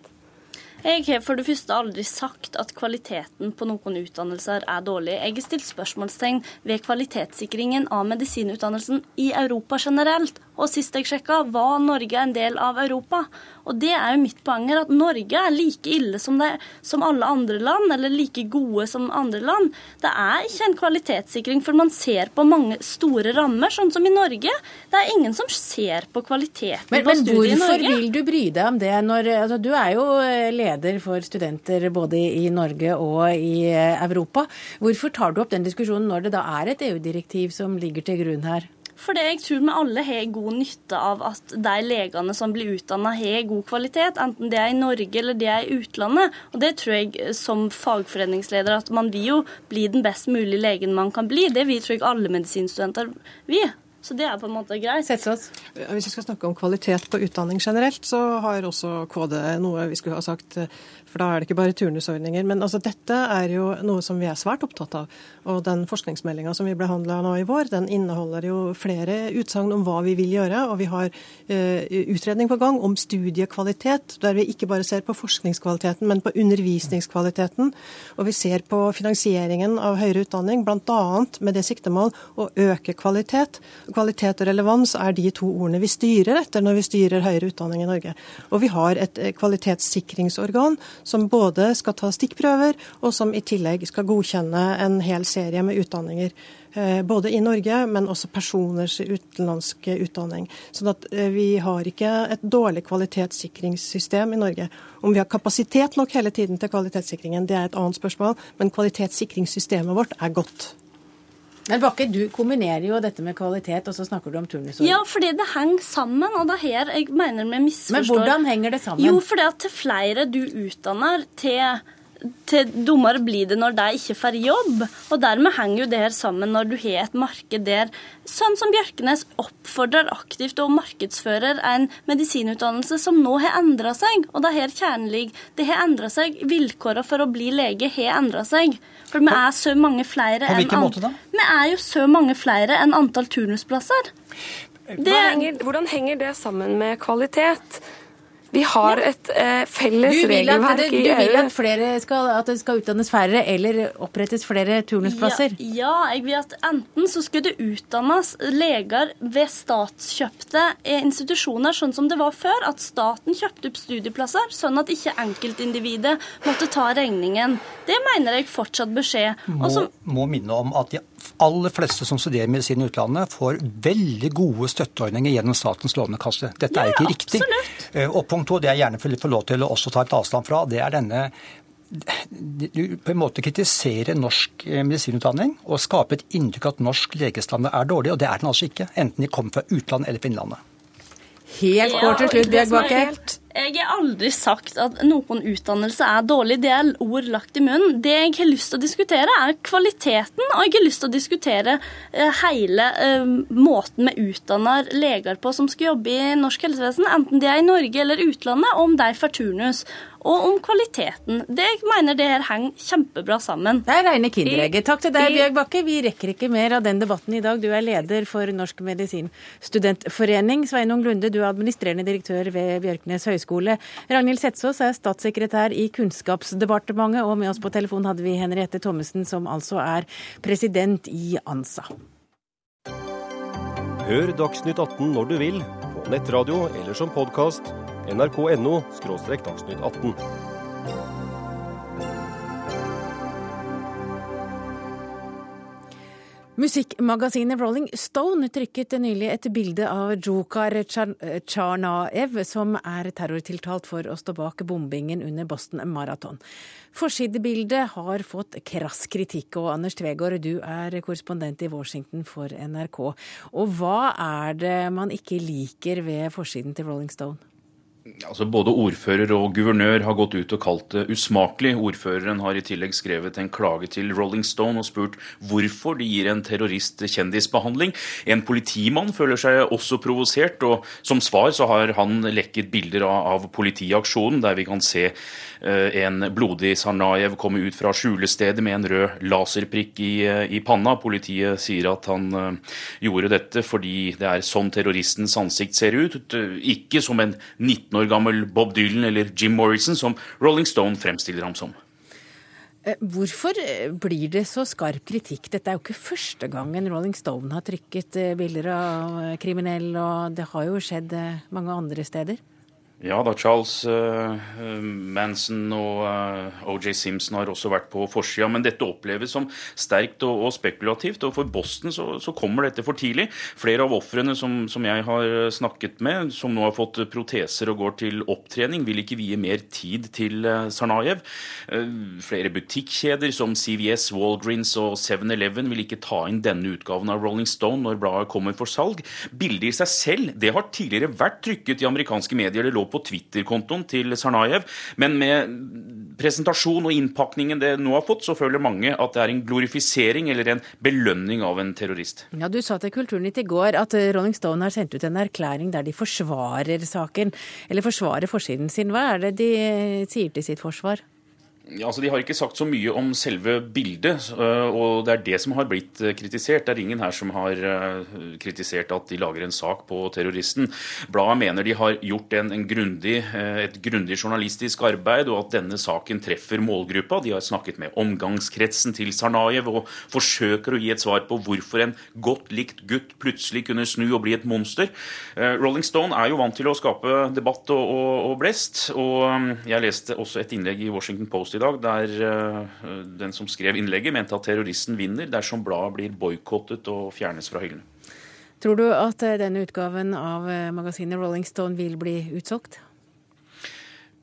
Jeg har for det første aldri sagt at kvaliteten på noen utdannelser er dårlig. Jeg har stilt spørsmålstegn ved kvalitetssikringen av medisinutdannelsen i Europa generelt. Og sist jeg sjekka, var Norge en del av Europa. Og det er jo mitt poeng her, at Norge er like ille som, det, som, alle andre land, eller like gode som andre land. Det er ikke en kvalitetssikring, for man ser på mange store rammer, sånn som i Norge. Det er ingen som ser på kvaliteten men, på studiet i Norge. Men hvorfor vil du bry deg om det når altså, Du er jo eh, leder for studenter både i Norge og i eh, Europa. Hvorfor tar du opp den diskusjonen når det da er et EU-direktiv som ligger til grunn her? Fordi jeg tror vi alle har god nytte av at de legene som blir utdanna, har god kvalitet, enten det er i Norge eller det er i utlandet. Og det tror jeg som fagforeningsleder at man vil jo bli den best mulige legen man kan bli. Det vil tror jeg alle medisinstudenter vil. Så det er på en måte greit. Hvis vi skal snakke om kvalitet på utdanning generelt, så har også KD noe vi skulle ha sagt for da er det ikke bare turnusordninger. Men altså, dette er jo noe som vi er svært opptatt av. Og den forskningsmeldinga som vi behandla nå i vår, den inneholder jo flere utsagn om hva vi vil gjøre. Og vi har eh, utredning på gang om studiekvalitet, der vi ikke bare ser på forskningskvaliteten, men på undervisningskvaliteten. Og vi ser på finansieringen av høyere utdanning, bl.a. med det siktemål å øke kvalitet. kvalitet og relevans er de to ordene vi styrer etter når vi styrer høyere utdanning i Norge. Og vi har et eh, kvalitetssikringsorgan som både skal ta stikkprøver, og som i tillegg skal godkjenne en hel serie med utdanninger. Eh, både i Norge, men også personers utenlandske utdanning. Sånn at eh, vi har ikke et dårlig kvalitetssikringssystem i Norge. Om vi har kapasitet nok hele tiden til kvalitetssikringen, det er et annet spørsmål, men kvalitetssikringssystemet vårt er godt. Men Bakke, du kombinerer jo dette med kvalitet, og så snakker du om turnusår. Ja, fordi det henger sammen, og det er her jeg mener vi misforstår. Men hvordan henger det sammen? Jo, fordi at til flere du utdanner, til til dummere blir det når de ikke får jobb. Og dermed henger jo det her sammen når du har et marked der sånn som Bjørkenes oppfordrer aktivt og markedsfører en medisinutdannelse som nå har endra seg. Og det er her kjernen ligger. Det har endra seg. Vilkårene for å bli lege har endra seg. For vi er så mange flere På hvilken måte da? Vi er jo så mange flere enn antall turnusplasser. Det... Henger, hvordan henger det sammen med kvalitet? Vi har et eh, felles regelverk i EU. Du vil at, skal, at, det skal utdannes færre eller opprettes flere turnusplasser? Ja, ja, jeg vil at enten så skal det utdannes leger ved statskjøpte institusjoner, sånn som det var før. At staten kjøpte opp studieplasser, sånn at ikke enkeltindividet måtte ta regningen. Det mener jeg fortsatt bør skje. Må, må minne om at de aller fleste som studerer medisin i utlandet, får veldig gode støtteordninger gjennom Statens lånekasse. Dette er ikke riktig. Absolutt. og punkt to, det jeg gjerne får lov til å også ta et avstand fra, det er denne du på en måte kritiserer norsk eh, medisinutdanning og skaper et inntrykk at norsk legestandard er dårlig, og det er den altså ikke. Enten de kommer fra utlandet eller fra innlandet. Helt kort til slutt, Bjørg Bakke. Jeg har aldri sagt at noen utdannelse er dårlig. Det er ord lagt i munnen. Det jeg har lyst til å diskutere, er kvaliteten. Og jeg har lyst til å diskutere eh, hele uh, måten vi utdanner leger på som skal jobbe i norsk helsevesen, enten de er i Norge eller utlandet, og om de får turnus og om kvaliteten. Det jeg mener det her henger kjempebra sammen. Det er reine kinderegget. Takk til deg, Bjørg Bakke. Vi rekker ikke mer av den debatten i dag. Du er leder for Norsk medisinstudentforening. Sveinung Lunde, du er administrerende direktør ved Bjørknes høgskole. Ragnhild Setsås er statssekretær i Kunnskapsdepartementet, og med oss på telefon hadde vi Henriette Thommessen, som altså er president i ANSA. Hør Dagsnytt 18 når du vil, på nettradio eller som podkast nrk.no dagsnytt 18. Musikkmagasinet Rolling Stone trykket nylig et bilde av Djukar Tsjarnaev, som er terrortiltalt for å stå bak bombingen under Boston Marathon. Forsidebildet har fått krass kritikk, og Anders Tvegård, du er korrespondent i Washington for NRK. Og hva er det man ikke liker ved forsiden til Rolling Stone? Altså Både ordfører og guvernør har gått ut og kalt det usmakelig. Ordføreren har i tillegg skrevet en klage til Rolling Stone og spurt hvorfor de gir en terrorist kjendisbehandling. En politimann føler seg også provosert, og som svar så har han lekket bilder av, politiaksjonen, der vi kan se en blodig Sarnajev kommer ut fra skjulestedet med en rød laserprikk i, eh, i panna. Politiet sier at han uh, gjorde dette fordi det er sånn terroristens ansikt ser ut, ikke som en 19 år gammel Bob Dylan eller Jim Morrison, som Rolling Stone fremstiller ham som. Eh, hvorfor eh, blir det så skarp kritikk? Dette er jo ikke første gangen Rolling Stone har trykket eh, bilder av kriminell, og det har jo skjedd mange andre steder? Ja da, Charles uh, Manson og eh, OJ Simpson har også vært på forsida. Men dette oppleves som sterkt og, spekulativt. Og for Boston så, så, kommer dette for tidlig. Flere av ofrene som, som, jeg har snakket med, som nå har fått proteser og går til opptrening, vil ikke vie mer tid til Sarnajev. flere butikkjeder som CVS, Walgreens og 7-Eleven vil ikke ta inn denne utgaven av Rolling Stone når bladet kommer for salg. Bildet i seg selv det har tidligere vært trykket i amerikanske medier. det lå på Twitter-kontoen til Sarnajev. Men med presentasjon og innpakningen det nå har fått, så føler mange at det er en glorifisering eller en belønning av en terrorist. Ja, Du sa til Kulturnytt i går at Rolling Stone har sendt ut en erklæring der de forsvarer saken, eller forsvarer forsiden sin. Hva er det de sier til sitt forsvar? Altså De har ikke sagt så mye om selve bildet, øh, og det er det som har blitt øh, kritisert. Det er ingen her som har øh, kritisert at de lager en sak på terroristen. Bladet mener de har gjort en, en grundig, et grundig journalistisk arbeid, og at denne saken treffer målgruppa. De har snakket med omgangskretsen til Sarnajev og forsøker å gi et svar på hvorfor en godt likt gutt plutselig kunne snu og bli et monster. Rolling Stone er jo vant til å skape debatt og, og, og blest, og jeg leste også et innlegg i Washington Post i dag der eh, den som skrev innlegget, mente at terroristen vinner dersom bladet blir boikottet og fjernes fra hyllene. Tror du at eh, denne utgaven av eh, magasinet Rolling Stone vil bli utsolgt?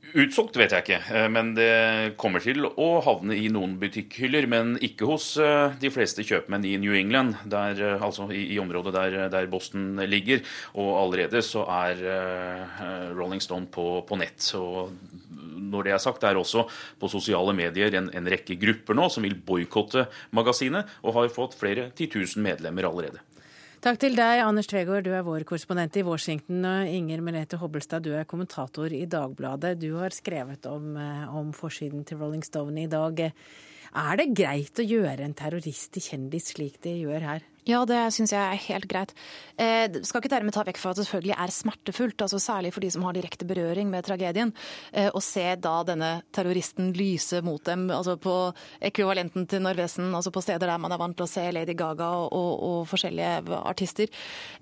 Utsolgt vet jeg ikke, men det kommer til å havne i noen butikkhyller. Men ikke hos de fleste kjøpmenn i New England, der, altså i, i området der, der, Boston ligger. Og allerede så er Rolling Stone på, på nett. og når det er sagt, det er også på sosiale medier en, en rekke grupper nå som vil boikotte magasinet, og har fått flere titusen medlemmer allerede. Takk til deg, Anders Tvegård, du er vår korrespondent i Washington. Og Inger Merete Hobbelstad, du er kommentator i Dagbladet. Du har skrevet om, eh, om forsiden til Rolling Stone i dag. Er det greit å gjøre en terrorist til kjendis slik de gjør her? Ja, det syns jeg er helt greit. Eh, skal ikke dermed ta vekk fra at det selvfølgelig er smertefullt, altså særlig for de som har direkte berøring med tragedien, eh, å se da denne terroristen lyse mot dem, altså på ekvivalenten til Narvesen, altså på steder der man er vant til å se Lady Gaga og, og, og forskjellige artister.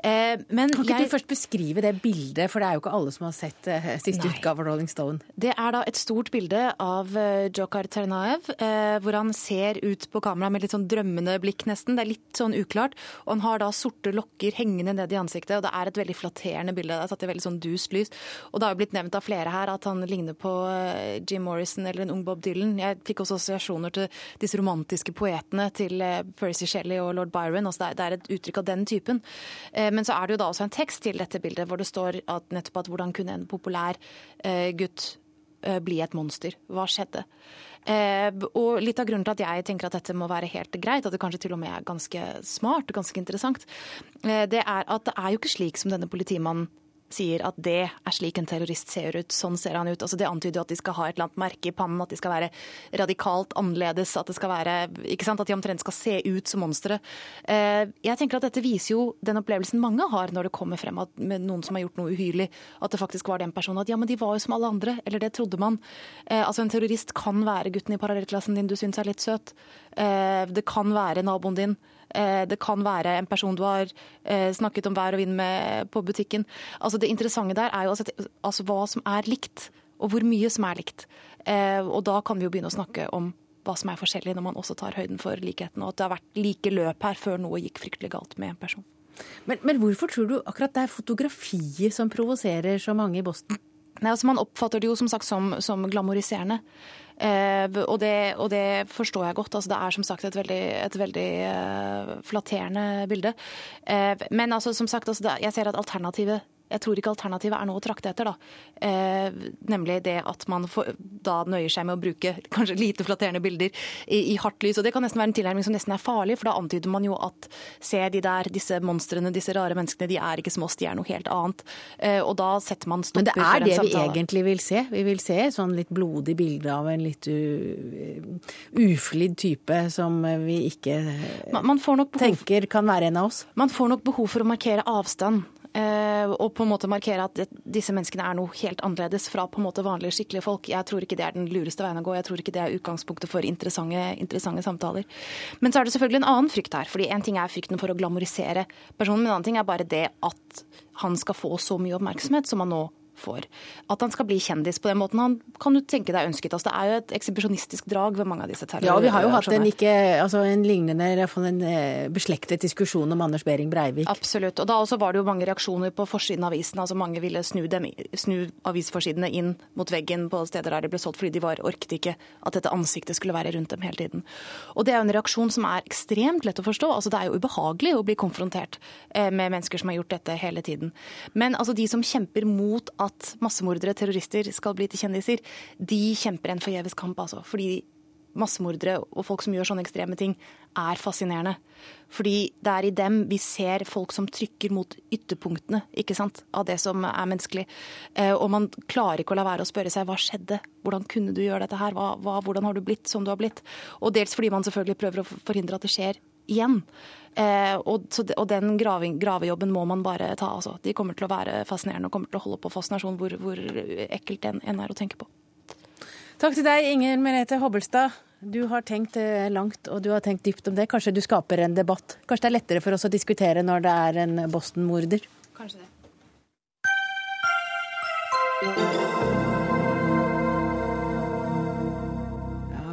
Eh, men kan ikke jeg... du først beskrive det bildet, for det er jo ikke alle som har sett eh, siste utgave av Rolling Stone? Det er da et stort bilde av eh, Jokar Ternaev, eh, hvor han ser ut på kamera med litt sånn drømmende blikk, nesten. Det er litt sånn uklart. Og han har da sorte lokker hengende ned i ansiktet, og det er et veldig flatterende bilde. Det er satt i veldig sånn dust lys. Og det har jo blitt nevnt av flere her at han ligner på eh, Jim Morrison eller en ung Bob Dylan. Jeg fikk også assosiasjoner til disse romantiske poetene til eh, Percy Shelley og lord Byron. Altså det er et uttrykk av den typen. Eh, men så er det jo da også en tekst til dette bildet hvor det står at nettopp at hvordan kunne en populær gutt bli et monster? Hva skjedde? Eh, og litt av grunnen til at jeg tenker at dette må være helt greit, at det kanskje til og med er ganske smart og ganske interessant, eh, det er at det er jo ikke slik som denne politimannen sier at det er slik en terrorist ser ut. Sånn ser han ut. Altså det antyder jo at de skal ha et eller annet merke i pannen, at de skal være radikalt annerledes, at det skal være, ikke sant, at de omtrent skal se ut som monstre. Eh, jeg tenker at dette viser jo den opplevelsen mange har når det kommer frem at, noen som har gjort noe uhyrlig, at det faktisk var den personen. At ja, men de var jo som alle andre. Eller det trodde man. Eh, altså En terrorist kan være gutten i parallellklassen din du syns er litt søt. Eh, det kan være naboen din. Eh, det kan være en person du har eh, snakket om vær og vind med på butikken. Altså Det interessante der er jo altså, altså hva som er likt, og hvor mye som er likt. Eh, og da kan vi jo begynne å snakke om hva som er forskjellig, når man også tar høyden for likheten, og at det har vært like løp her før noe gikk fryktelig galt med en person. Men, men hvorfor tror du akkurat det er fotografiet som provoserer så mange i Boston? Nei, altså Man oppfatter det jo som sagt som, som glamoriserende. Eh, og, det, og, det, forstår jeg godt. Altså, det er som sagt et veldig, et veldig uh, flatterende bilde. Eh, men altså, som sagt, altså, jeg ser at alternativet jeg tror ikke alternativet er noe å trakte etter. da. Eh, nemlig det at man får, da nøyer seg med å bruke kanskje lite flatterende bilder i, i, hardt lys. og Det kan nesten være en tilnærming som nesten er farlig, for da antyder man jo at se de der, disse monstrene, disse rare menneskene, de er ikke som oss, de er noe helt annet. Eh, og da setter man stopper for en samtale. Men det er det vi egentlig vil se? Vi vil se sånn litt blodig bilde av en litt uflidd type som vi ikke man, man tenker kan være en av oss? Man får nok behov for å markere avstand og på en måte markere at disse menneskene er noe helt annerledes fra på en måte vanlige, skikkelige folk. Jeg tror ikke det er den lureste veien å gå. Jeg tror ikke det er utgangspunktet for interessante, interessante samtaler. Men så er det selvfølgelig en annen frykt her. fordi En ting er frykten for å glamorisere personen, men en annen ting er bare det at han skal få så mye oppmerksomhet som han nå for. At han skal bli kjendis på den måten han kan du tenke deg ønsket. Altså, det er jo et ekshibisjonistisk drag ved mange av disse terrorene. Ja, vi har jo hatt en, ikke, altså en lignende, iallfall en eh, beslektet diskusjon om Anders Behring Breivik. Absolutt. Og da også var det jo mange reaksjoner på forsiden av avisen. Altså mange ville snu, dem, snu avisforsidene inn mot veggen på steder der de ble solgt, fordi de var, orket ikke at dette ansiktet skulle være rundt dem hele tiden. Og det er jo en reaksjon som er ekstremt lett å forstå. Altså det er jo ubehagelig å bli konfrontert eh, med mennesker som har gjort dette hele tiden. Men altså de som kjemper mot at at massemordere, terrorister, skal bli til kjendiser, de kjemper en forgjeves kamp, altså. Fordi massemordere og folk som gjør sånne ekstreme ting, er fascinerende. Fordi det er i dem vi ser folk som trykker mot ytterpunktene ikke sant, av det som er menneskelig. Eh, og man klarer ikke å la være å spørre seg hva skjedde, hvordan kunne du gjøre dette her, hva, hva, hvordan har du blitt som du har blitt? Og dels fordi man selvfølgelig prøver å forhindre at det skjer igjen. Eh, og, og, den graving, gravejobben må man bare ta. Altså. De kommer til å være fascinerende og kommer til å holde på fascinasjon hvor, hvor ekkelt det enn er å tenke på. Takk til deg, Inger Merete Hobbelstad. Du har tenkt eh, langt og du har tenkt dypt om det. Kanskje du skaper en debatt? Kanskje det er lettere for oss å diskutere når det er en Boston-morder? Kanskje det.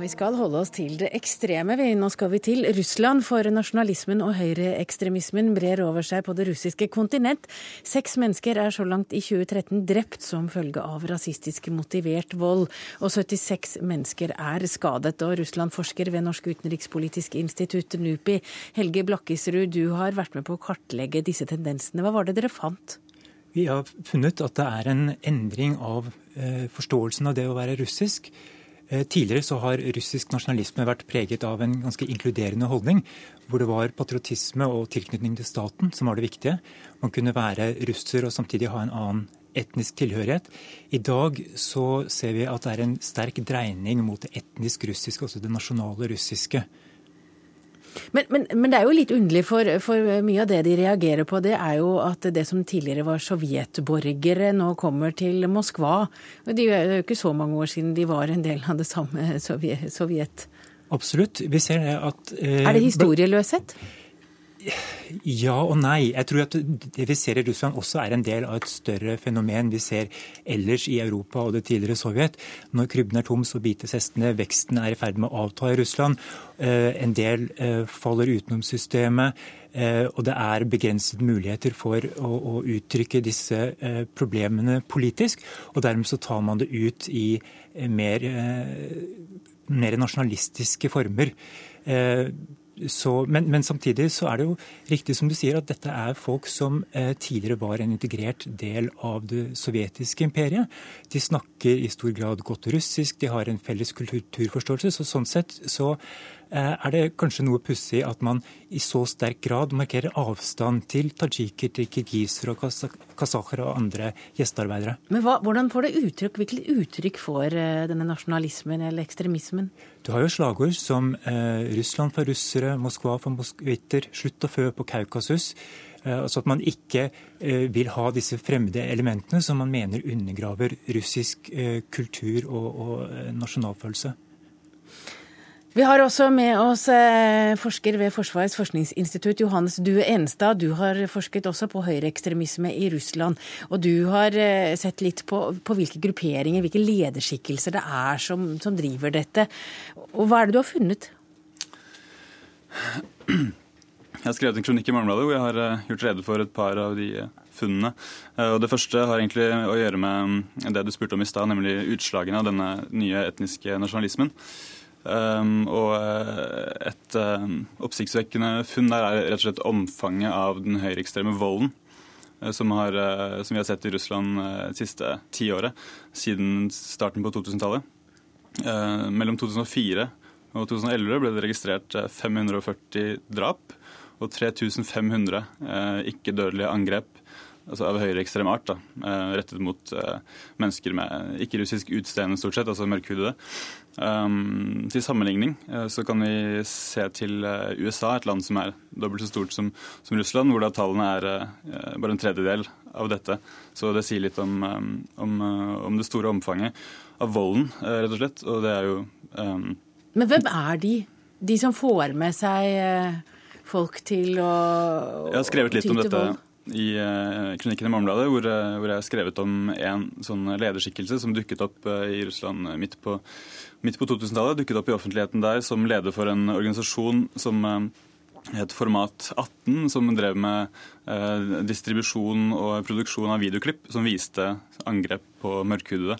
Vi skal holde oss til det ekstreme. Nå skal vi til Russland, for nasjonalismen og høyreekstremismen brer over seg på det russiske kontinent. Seks mennesker er så langt i 2013 drept som følge av rasistisk motivert vold, og 76 mennesker er skadet. Og Russland-forsker ved Norsk utenrikspolitisk institutt, NUPI, Helge Blakkisrud, du har vært med på å kartlegge disse tendensene. Hva var det dere fant? Vi har funnet at det er en endring av eh, forståelsen av det å være russisk. Eh, tidligere så har russisk nasjonalisme vært preget av en ganske inkluderende holdning, hvor det var patriotisme og tilknytning til staten som var det viktige. Man kunne være russer og samtidig ha en annen etnisk tilhørighet. I dag så ser vi at det er en sterk dreining mot det etnisk russiske, altså det nasjonale russiske. Men, men, men, det er jo litt underlig, for, for, mye av det de reagerer på, det er jo at det som tidligere var sovjetborgere, nå kommer til Moskva. Det er jo ikke så mange år siden de var en del av det samme Sovjet. Absolutt. Vi ser det at eh, Er det historieløshet? Ja og nei. Jeg tror at det vi ser i Russland også er en del av et større fenomen vi ser ellers i Europa og det tidligere Sovjet. Når krybben er tom, så bites hestene. Veksten er i ferd med å avta i Russland. Eh, en del eh, faller utenom systemet. Eh, og det er begrensede muligheter for å, å uttrykke disse problemene politisk. Og dermed så tar man det ut i mer, mer nasjonalistiske former. Så, men, men, samtidig så er det jo riktig som du sier at dette er folk som eh, tidligere var en integrert del av det sovjetiske imperiet. De snakker i stor grad godt russisk, de har en felles kulturforståelse. Så sånn sett så er det kanskje noe pussig at man i så sterk grad markerer avstand til tadsjiker, til kirgisere og kasakhere og andre gjestearbeidere. Men hva, Hvordan får det uttrykk, Hvilket uttrykk får eh, denne nasjonalismen eller ekstremismen? Du har jo slagord som eh, 'Russland for russere', 'Moskva for moskvitter', 'Slutt å fø på Kaukasus'. Eh, altså at man ikke eh, vil ha disse fremmede elementene som man mener undergraver russisk eh, kultur og, og nasjonalfølelse. Vi har også med oss eh, forsker ved Forsvarets forskningsinstitutt, Johannes Due Enstad. Du har forsket også på høyreekstremisme i Russland. Og du har eh, sett litt på, på hvilke grupperinger, hvilke lederskikkelser det er som, som, driver dette. Og hva er det du har funnet? Jeg har skrevet en kronikk i Morgenbladet hvor jeg har eh, gjort rede for et par av de funnene. Og Det første har egentlig å gjøre med mm, det du spurte om i stad, nemlig utslagene av denne nye etniske nasjonalismen. Um, og eh, et um, oppsiktsvekkende funn der er rett og slett omfanget av den høyreekstreme volden uh, som, har, som, vi har sett i Russland det siste tiåret, siden starten på 2000-tallet. mellom 2004 og 2011 ble det registrert 540 drap og 3500 ikke-dødelige angrep altså av høyreekstrem art, da, rettet mot mennesker med ikke-russisk utseende, stort sett, altså mørkhudede. Um, til sammenligning uh, så kan vi se til uh, USA, et land som er dobbelt så stort som, som Russland, hvor da tallene er uh, bare en tredjedel av dette. Så det sier litt om, um, om, om det store omfanget av volden, rett og slett. Og det er jo um... Men hvem er de? De som får med seg folk til å Jeg har skrevet litt om dette. Vold? I kronikken i Morgenbladet, hvor, hvor, jeg har skrevet om en sånn lederskikkelse som dukket opp i Russland midt på midt på 2000-tallet dukket opp i offentligheten der som leder for en organisasjon som eh, het Format 18, som drev med eh, distribusjon og produksjon av videoklipp som viste angrep på mørkhudede.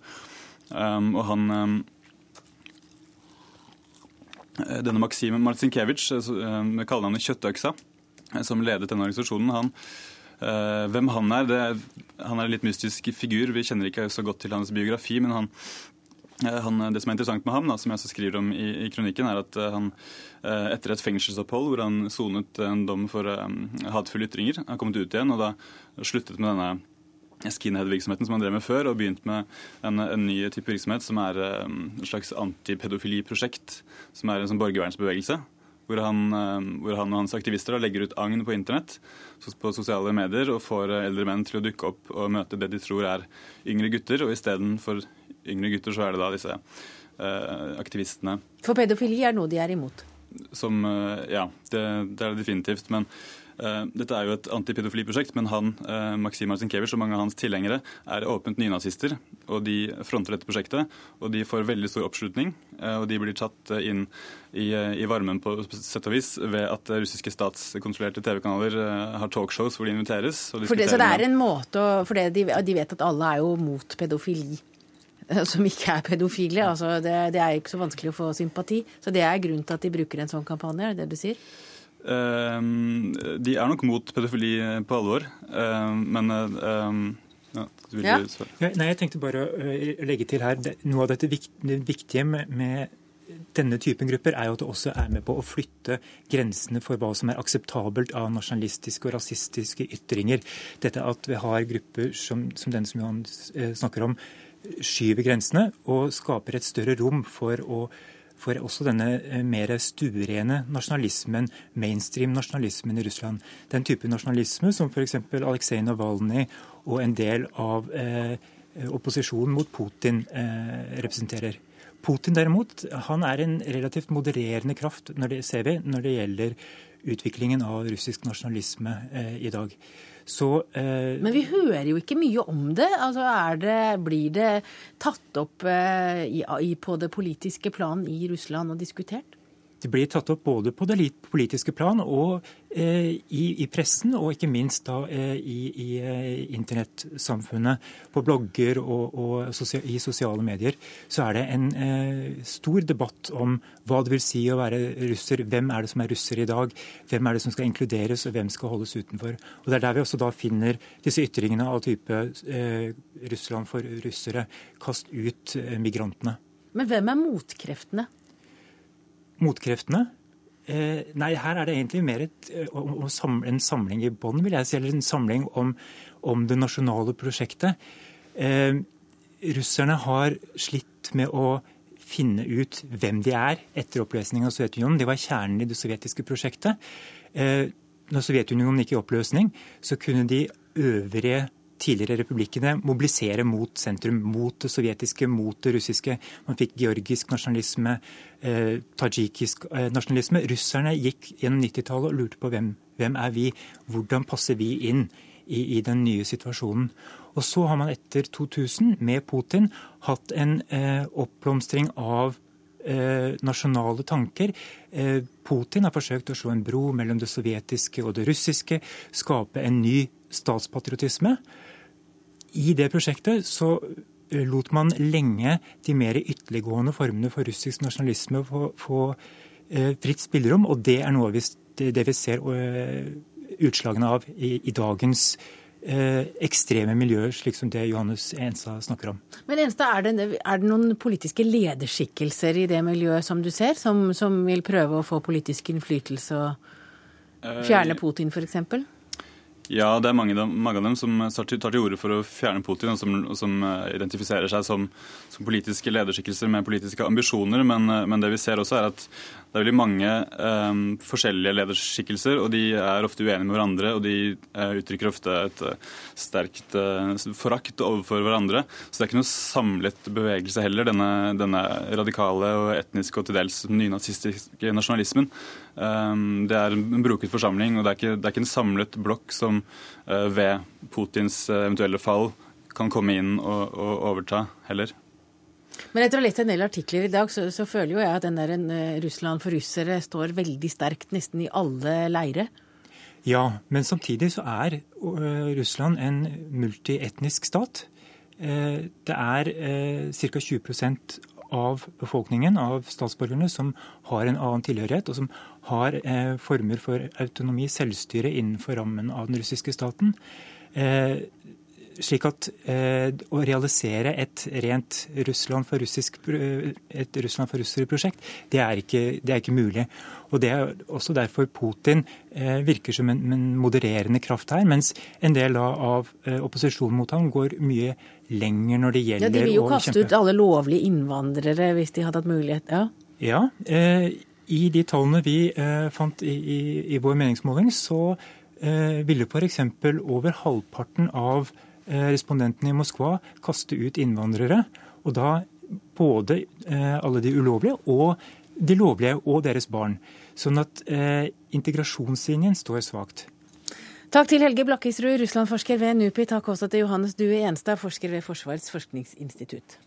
Um, og han um, Denne Maksim Marcinkiewicz, med kallenavnet Kjøttøksa, som ledet denne organisasjonen, han, hvem han er, det, han er en litt mystisk figur. Vi kjenner ikke så godt til hans biografi, men han han, det som er interessant med ham, da, som jeg også skriver om i, i kronikken, er at han etter et fengselsopphold hvor han sonet en dom for um, hatefulle ytringer, har kommet ut igjen og da sluttet med denne skinhead-virksomheten som han drev med før, og begynt med en, en ny type virksomhet som er um, et slags antipedofiliprosjekt, som er en sånn borgervernsbevegelse. Hvor han, um, hvor han, og hans aktivister legger ut agn på internett på sosiale medier og får eldre menn til å dukke opp og møte det de tror er yngre gutter. Og istedenfor yngre gutter, så er det da disse uh, aktivistene. For pedofili er noe de er imot? Som uh, Ja, det, det, er det definitivt. Men dette er jo et antipedofiliprosjekt, men han, Maksim Marcinkevitsj og mange av hans tilhengere er åpent nynazister. Og de fronter dette prosjektet, og de får veldig stor oppslutning. og de blir tatt inn i, i, varmen på sett og vis ved at russiske statskontrollerte TV-kanaler har talkshows hvor de inviteres. For det, så det er en måte å For de, de vet at alle er jo mot pedofili? som ikke er pedofile. Altså, det, det, er ikke så vanskelig å få sympati. Så det er grunnen til at de bruker en sånn kampanje, er det det du sier? Um, de er nok mot pedofili på alvor, um, men um, ja, ja. Ja, nei, Jeg tenkte bare å legge til her Noe av dette viktige med, med denne typen grupper er jo at det også er med på å flytte grensene for hva som er akseptabelt av nasjonalistiske og rasistiske ytringer. Dette at vi har grupper som, som den som Johan snakker om, skyver grensene og skaper et større rom for, å, for også denne eh, mer stuerene nasjonalismen, mainstream nasjonalismen i Russland. Den type nasjonalisme som f.eks. Aleksej Navalnyj og en del av eh, opposisjonen mot Putin eh, representerer. Putin derimot, han er en relativt modererende kraft når det, ser vi, når det gjelder utviklingen av russisk nasjonalisme eh, i dag. Så, eh, Men vi hører jo ikke mye om det. Altså, det blir det tatt opp eh, i, på det politiske plan i Russland og diskutert? Det blir tatt opp både på det politiske plan og eh, i, i, pressen, og ikke minst da eh, i, i eh, internettsamfunnet. På blogger og, og sosial, i sosiale medier så er det en eh, stor debatt om hva det vil si å være russer. Hvem er det som er russer i dag? Hvem er det som skal inkluderes, og hvem skal holdes utenfor? Og Det er der vi også da finner disse ytringene av type eh, Russland for russere. Kast ut eh, migrantene. Men hvem er motkreftene? Motkreftene? Eh, nei, her er det egentlig mer et, eh, en samling i bånd, vil jeg si. Eller en samling om, om det nasjonale prosjektet. Eh, russerne har slitt med å finne ut hvem de er etter oppløsningen av Sovjetunionen. Det var kjernen i det sovjetiske prosjektet. Eh, når Sovjetunionen gikk i oppløsning, så kunne de øvrige tidligere republikkene mobilisere mot sentrum, mot det sovjetiske, mot det russiske. Man fikk georgisk nasjonalisme, eh, tadsjikisk eh, nasjonalisme. Russerne gikk gjennom 90-tallet og lurte på hvem, hvem er vi, hvordan passer vi inn i, i, den nye situasjonen. Og så har man etter 2000, med Putin, hatt en eh, oppblomstring av eh, nasjonale tanker. Eh, Putin har forsøkt å slå en bro mellom det sovjetiske og det russiske, skape en ny statspatriotisme. I det prosjektet så eh, lot man lenge de mer ytterliggående formene for russisk nasjonalisme få, få eh, fritt spillerom, og det er noe vi, det vi ser eh, utslagene av i, i dagens eh, ekstreme miljøer, slik som det Johannes Enstad snakker om. Men Enstad, er det, er det, noen politiske lederskikkelser i det miljøet som du ser, som, som vil prøve å få politisk innflytelse og fjerne Putin, f.eks.? Ja, det er mange, mange av dem som tar til, orde for å fjerne Putin, og som, som eh, identifiserer seg som, som, politiske lederskikkelser med politiske ambisjoner. Men, eh, men, det vi ser også er at det er veldig mange um, forskjellige lederskikkelser, og de er ofte uenige med hverandre. Og de uh, uttrykker ofte et uh, sterkt uh, forakt overfor hverandre. Så det er ikke noe samlet bevegelse heller, denne, denne radikale og etniske og til dels nynazistiske nasjonalismen. Um, det er en broket forsamling, og det er ikke, det er ikke en samlet blokk som ved Putins eventuelle fall kan komme inn og, og overta heller. Men etter å ha lest en del artikler i dag, så, så føler jo jeg at den der en, uh, Russland for russere står veldig sterkt nesten i alle leire. Ja, men samtidig så er Russland en multietnisk stat. Det er ca. 20% av befolkningen, av statsborgerne, som har en annen tilhørighet, og som har former for autonomi, selvstyre, innenfor rammen av den russiske staten. slik at eh, å realisere et rent Russland for, russisk, et Russland for russere-prosjekt, det, det, er ikke mulig. Og Det er også derfor Putin eh, virker som en, en, modererende kraft her, mens en del av eh, opposisjonen mot ham går mye lenger når det gjelder å kjempe. Ja, De vil jo kaste ut alle lovlige innvandrere hvis de hadde hatt mulighet. Ja, ja eh, i de tallene vi eh, fant i, i, i, vår meningsmåling, så eh, ville f.eks. over halvparten av Eh, respondentene i Moskva kaste ut innvandrere. Og da både eh, alle de ulovlige og de lovlige og deres barn. Sånn at eh, integrasjonslinjen står svakt. Takk til Helge Blakkisrud, Russland-forsker ved NUPI. Takk også til Johannes Due Enstad, forsker ved Forsvarets forskningsinstitutt.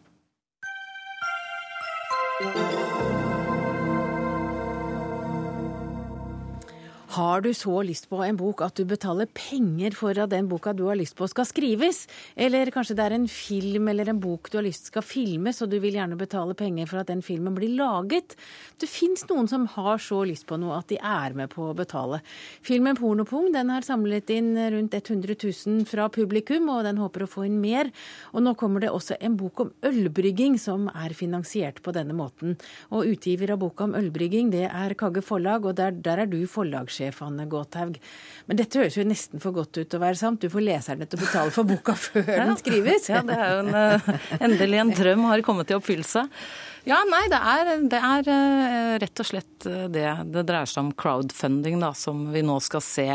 Har du så lyst på en bok at du betaler penger for at den boka du har lyst på skal skrives? Eller kanskje det er en film eller en bok du har lyst skal filmes, og du vil gjerne betale penger for at den filmen blir laget? Det fins noen som har så lyst på noe at de er med på å betale. Filmen 'Pornopung' den har samlet inn rundt 100 000 fra publikum, og den håper å få inn mer. Og nå kommer det også en bok om ølbrygging som er finansiert på denne måten. Og utgiver av boka om ølbrygging, det er Kagge Forlag, og der, der er du forlagssjef sjef Anne Gåthaug. Men dette høres jo nesten for godt ut til å være sant. Du får leserne til å betale for boka før ja. den skrives. Ja, det er jo en, eh, endelig en drøm har kommet i oppfyllelse. Ja, nei, det er, det er, eh, rett og slett eh, det. Det dreier seg om crowdfunding, da, som vi nå skal se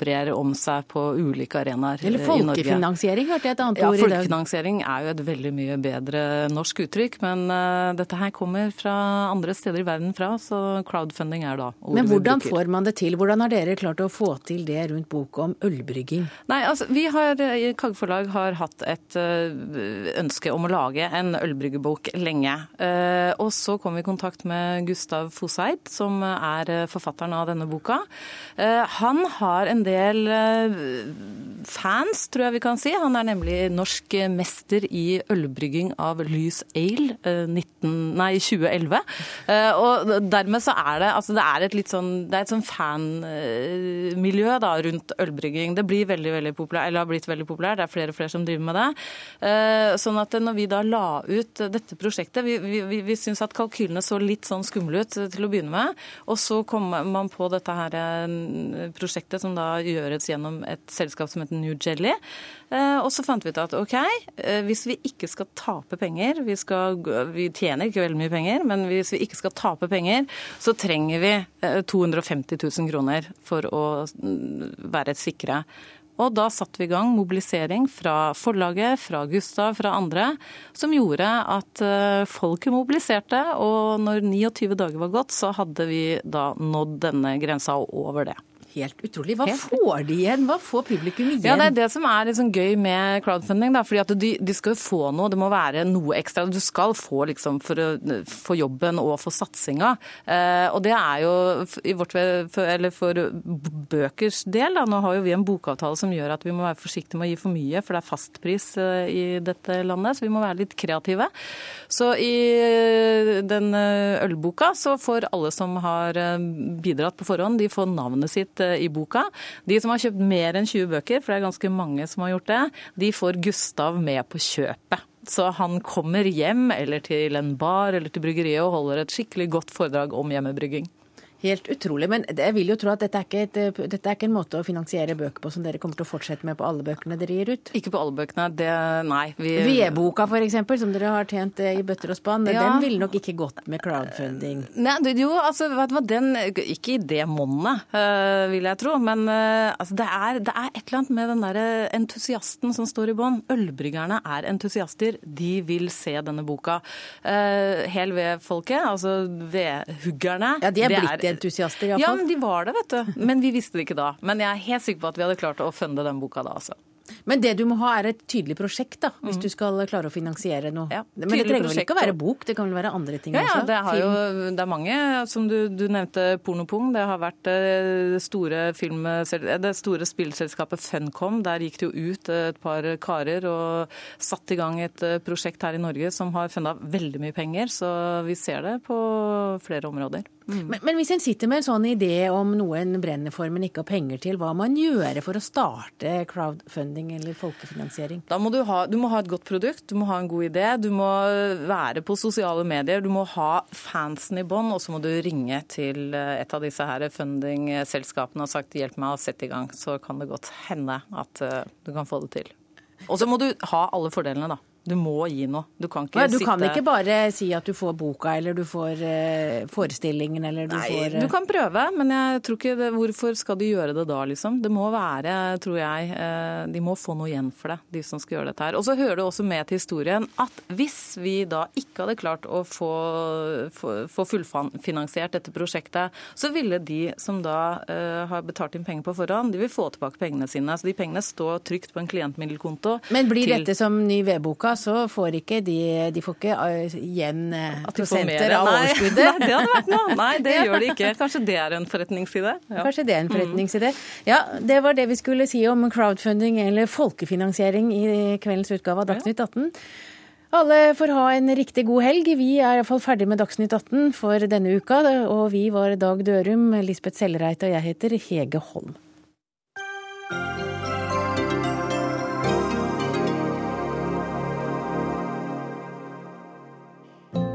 brer om seg på ulike arenaer i Norge. Eller folkefinansiering, hørte jeg et annet ja, ord i dag. Ja, folkefinansiering er jo et veldig mye bedre norsk uttrykk, men uh, dette her kommer fra andre steder i verden fra, så crowdfunding er da ordet Men hvordan får man det til? Hvordan har dere klart å få til det rundt boka om ølbrygging? Nei, altså, vi har, Kagge Forlag har hatt et ønske om å lage en ølbryggebok lenge. Eh, og så kom vi i kontakt med Gustav Foseid, som er eh, forfatteren av denne boka. Eh, han har en del fans, tror jeg vi kan si. Han er nemlig norsk mester i ølbrygging av Lys Ale 19, nei, 2011. Og dermed så er det altså det er et litt sånn det er et sånn fanmiljø da, rundt ølbrygging. Det blir veldig, veldig populært, eller har blitt veldig populært. Det er flere og flere som driver med det. Sånn at når vi da la ut dette prosjektet Vi, vi, vi syntes at kalkylene så litt sånn skumle ut til å begynne med. Og så kom man på dette her eh, prosjektet som da gjøres gjennom et selskap som heter New Jelly. Eh, og så fant vi ut at OK, eh, hvis vi ikke skal tape penger, vi, skal, vi tjener ikke veldig mye penger, men hvis vi ikke skal tape penger, så trenger vi 250 000 kroner for å mm, være sikre. Og da satte vi i gang mobilisering fra forlaget, fra Gustav, fra andre, som gjorde at eh, folket mobiliserte. Og når 29 dager var gått, så hadde vi da nådd denne grensa og over det helt utrolig. Hva helt. får de igjen? Hva får publikum igjen? Ja, Det er det som er liksom gøy med crowdfunding. Da, fordi at de, de, skal få noe, det må være noe ekstra. Du skal få liksom for, for jobben og for satsinga. Eh, og det er jo i vårt, for, eller for bøkers del, da, nå har jo vi en bokavtale som gjør at vi må være forsiktige med å gi for mye, for det er fastpris eh, i dette landet. Så vi må være litt kreative. Så i eh, den eh, ølboka så får alle som har bidratt på forhånd, de får navnet sitt i boka. De som har kjøpt mer enn 20 bøker, for det er ganske mange som har gjort det, de får Gustav med på kjøpet. Så han kommer hjem eller til en bar eller til bryggeriet og holder et skikkelig godt foredrag om hjemmebrygging. Helt utrolig. Men jeg vil jo tro at dette er, et, dette er, ikke en måte å finansiere bøker på som dere kommer til å fortsette med på alle bøkene dere gir ut? Ikke på alle bøkene, det nei. Vi... Vedboka f.eks., som dere har tjent i bøtter og spann, ja. den ville nok ikke gått med crowdfunding? Nei, jo, altså, vet du hva, den Ikke i det monnet, øh, vil jeg tro. Men øh, altså, det, er, det, er, et eller annet med den derre entusiasten som står i bånn. Ølbryggerne er entusiaster. De vil se denne boka. Uh, hel ved-folket, altså vedhuggerne Ja, de er blitt det entusiaster, iallfall. Ja, men de var det, vet du. Men vi visste det ikke da. Men jeg er helt sikker på at vi hadde klart å funde den boka da, altså. Men det du må ha er et tydelig prosjekt, da, hvis mm. du skal klare å finansiere noe. Ja, Men det trenger vel ikke å være bok, det kan vel være andre ting ja, også? Ja, det, jo, det, er mange. Som du, du nevnte Pornopung. Det har vært det eh, store, film, det store spillselskapet Funcom. Der gikk det jo ut et par karer og satte i gang et eh, prosjekt her i Norge som har funda veldig mye penger. Så vi ser det på flere områder. Mm. Men, men, hvis en sitter med en sånn idé om noe en brenner for, men ikke har penger til, hva må en gjøre for å starte crowdfunding eller folkefinansiering? Da må du, ha, du må ha et godt produkt, du må ha en god idé, du må være på sosiale medier, du må ha fansen i bånn, og så må du ringe til eh, et av disse her funding-selskapene og sagt hjelp meg å sette i gang. Så kan det godt hende at eh, du kan få det til. Og så må du ha alle fordelene, da. Du må gi noe. Du kan ikke Nei, du sitte kan ikke bare si at du får boka, eller du får uh, forestillingen, eller du Nei, får uh... Du kan prøve, men jeg tror ikke det, hvorfor skal du gjøre det da, liksom? Det må være, tror jeg uh, De må få noe igjen for det, de som skal gjøre dette her. Og så hører det også med til historien at hvis vi da ikke hadde klart å få, få, få fullfinansiert dette prosjektet, så ville de som da har betalt inn penger på forhånd, de vil få tilbake pengene sine. Så de pengene står trygt på en klientmiddelkonto. Men blir dette som ny vedboka? Så får ikke de, de får ikke eh, igjen eh, prosenter av overskuddet. Nei, det hadde vært noe. Nei, det gjør de ikke. Kanskje det er en forretningsside. Ja. Kanskje det er en forretningsside. Ja, det var det vi skulle si om crowdfunding eller folkefinansiering i kveldens utgave av Dagsnytt 18. Alle får ha en riktig god helg. Vi er iallfall ferdig med Dagsnytt 18 for denne uka. Og vi var Dag Dørum, Lisbeth Sellereit og jeg heter Hege Holm.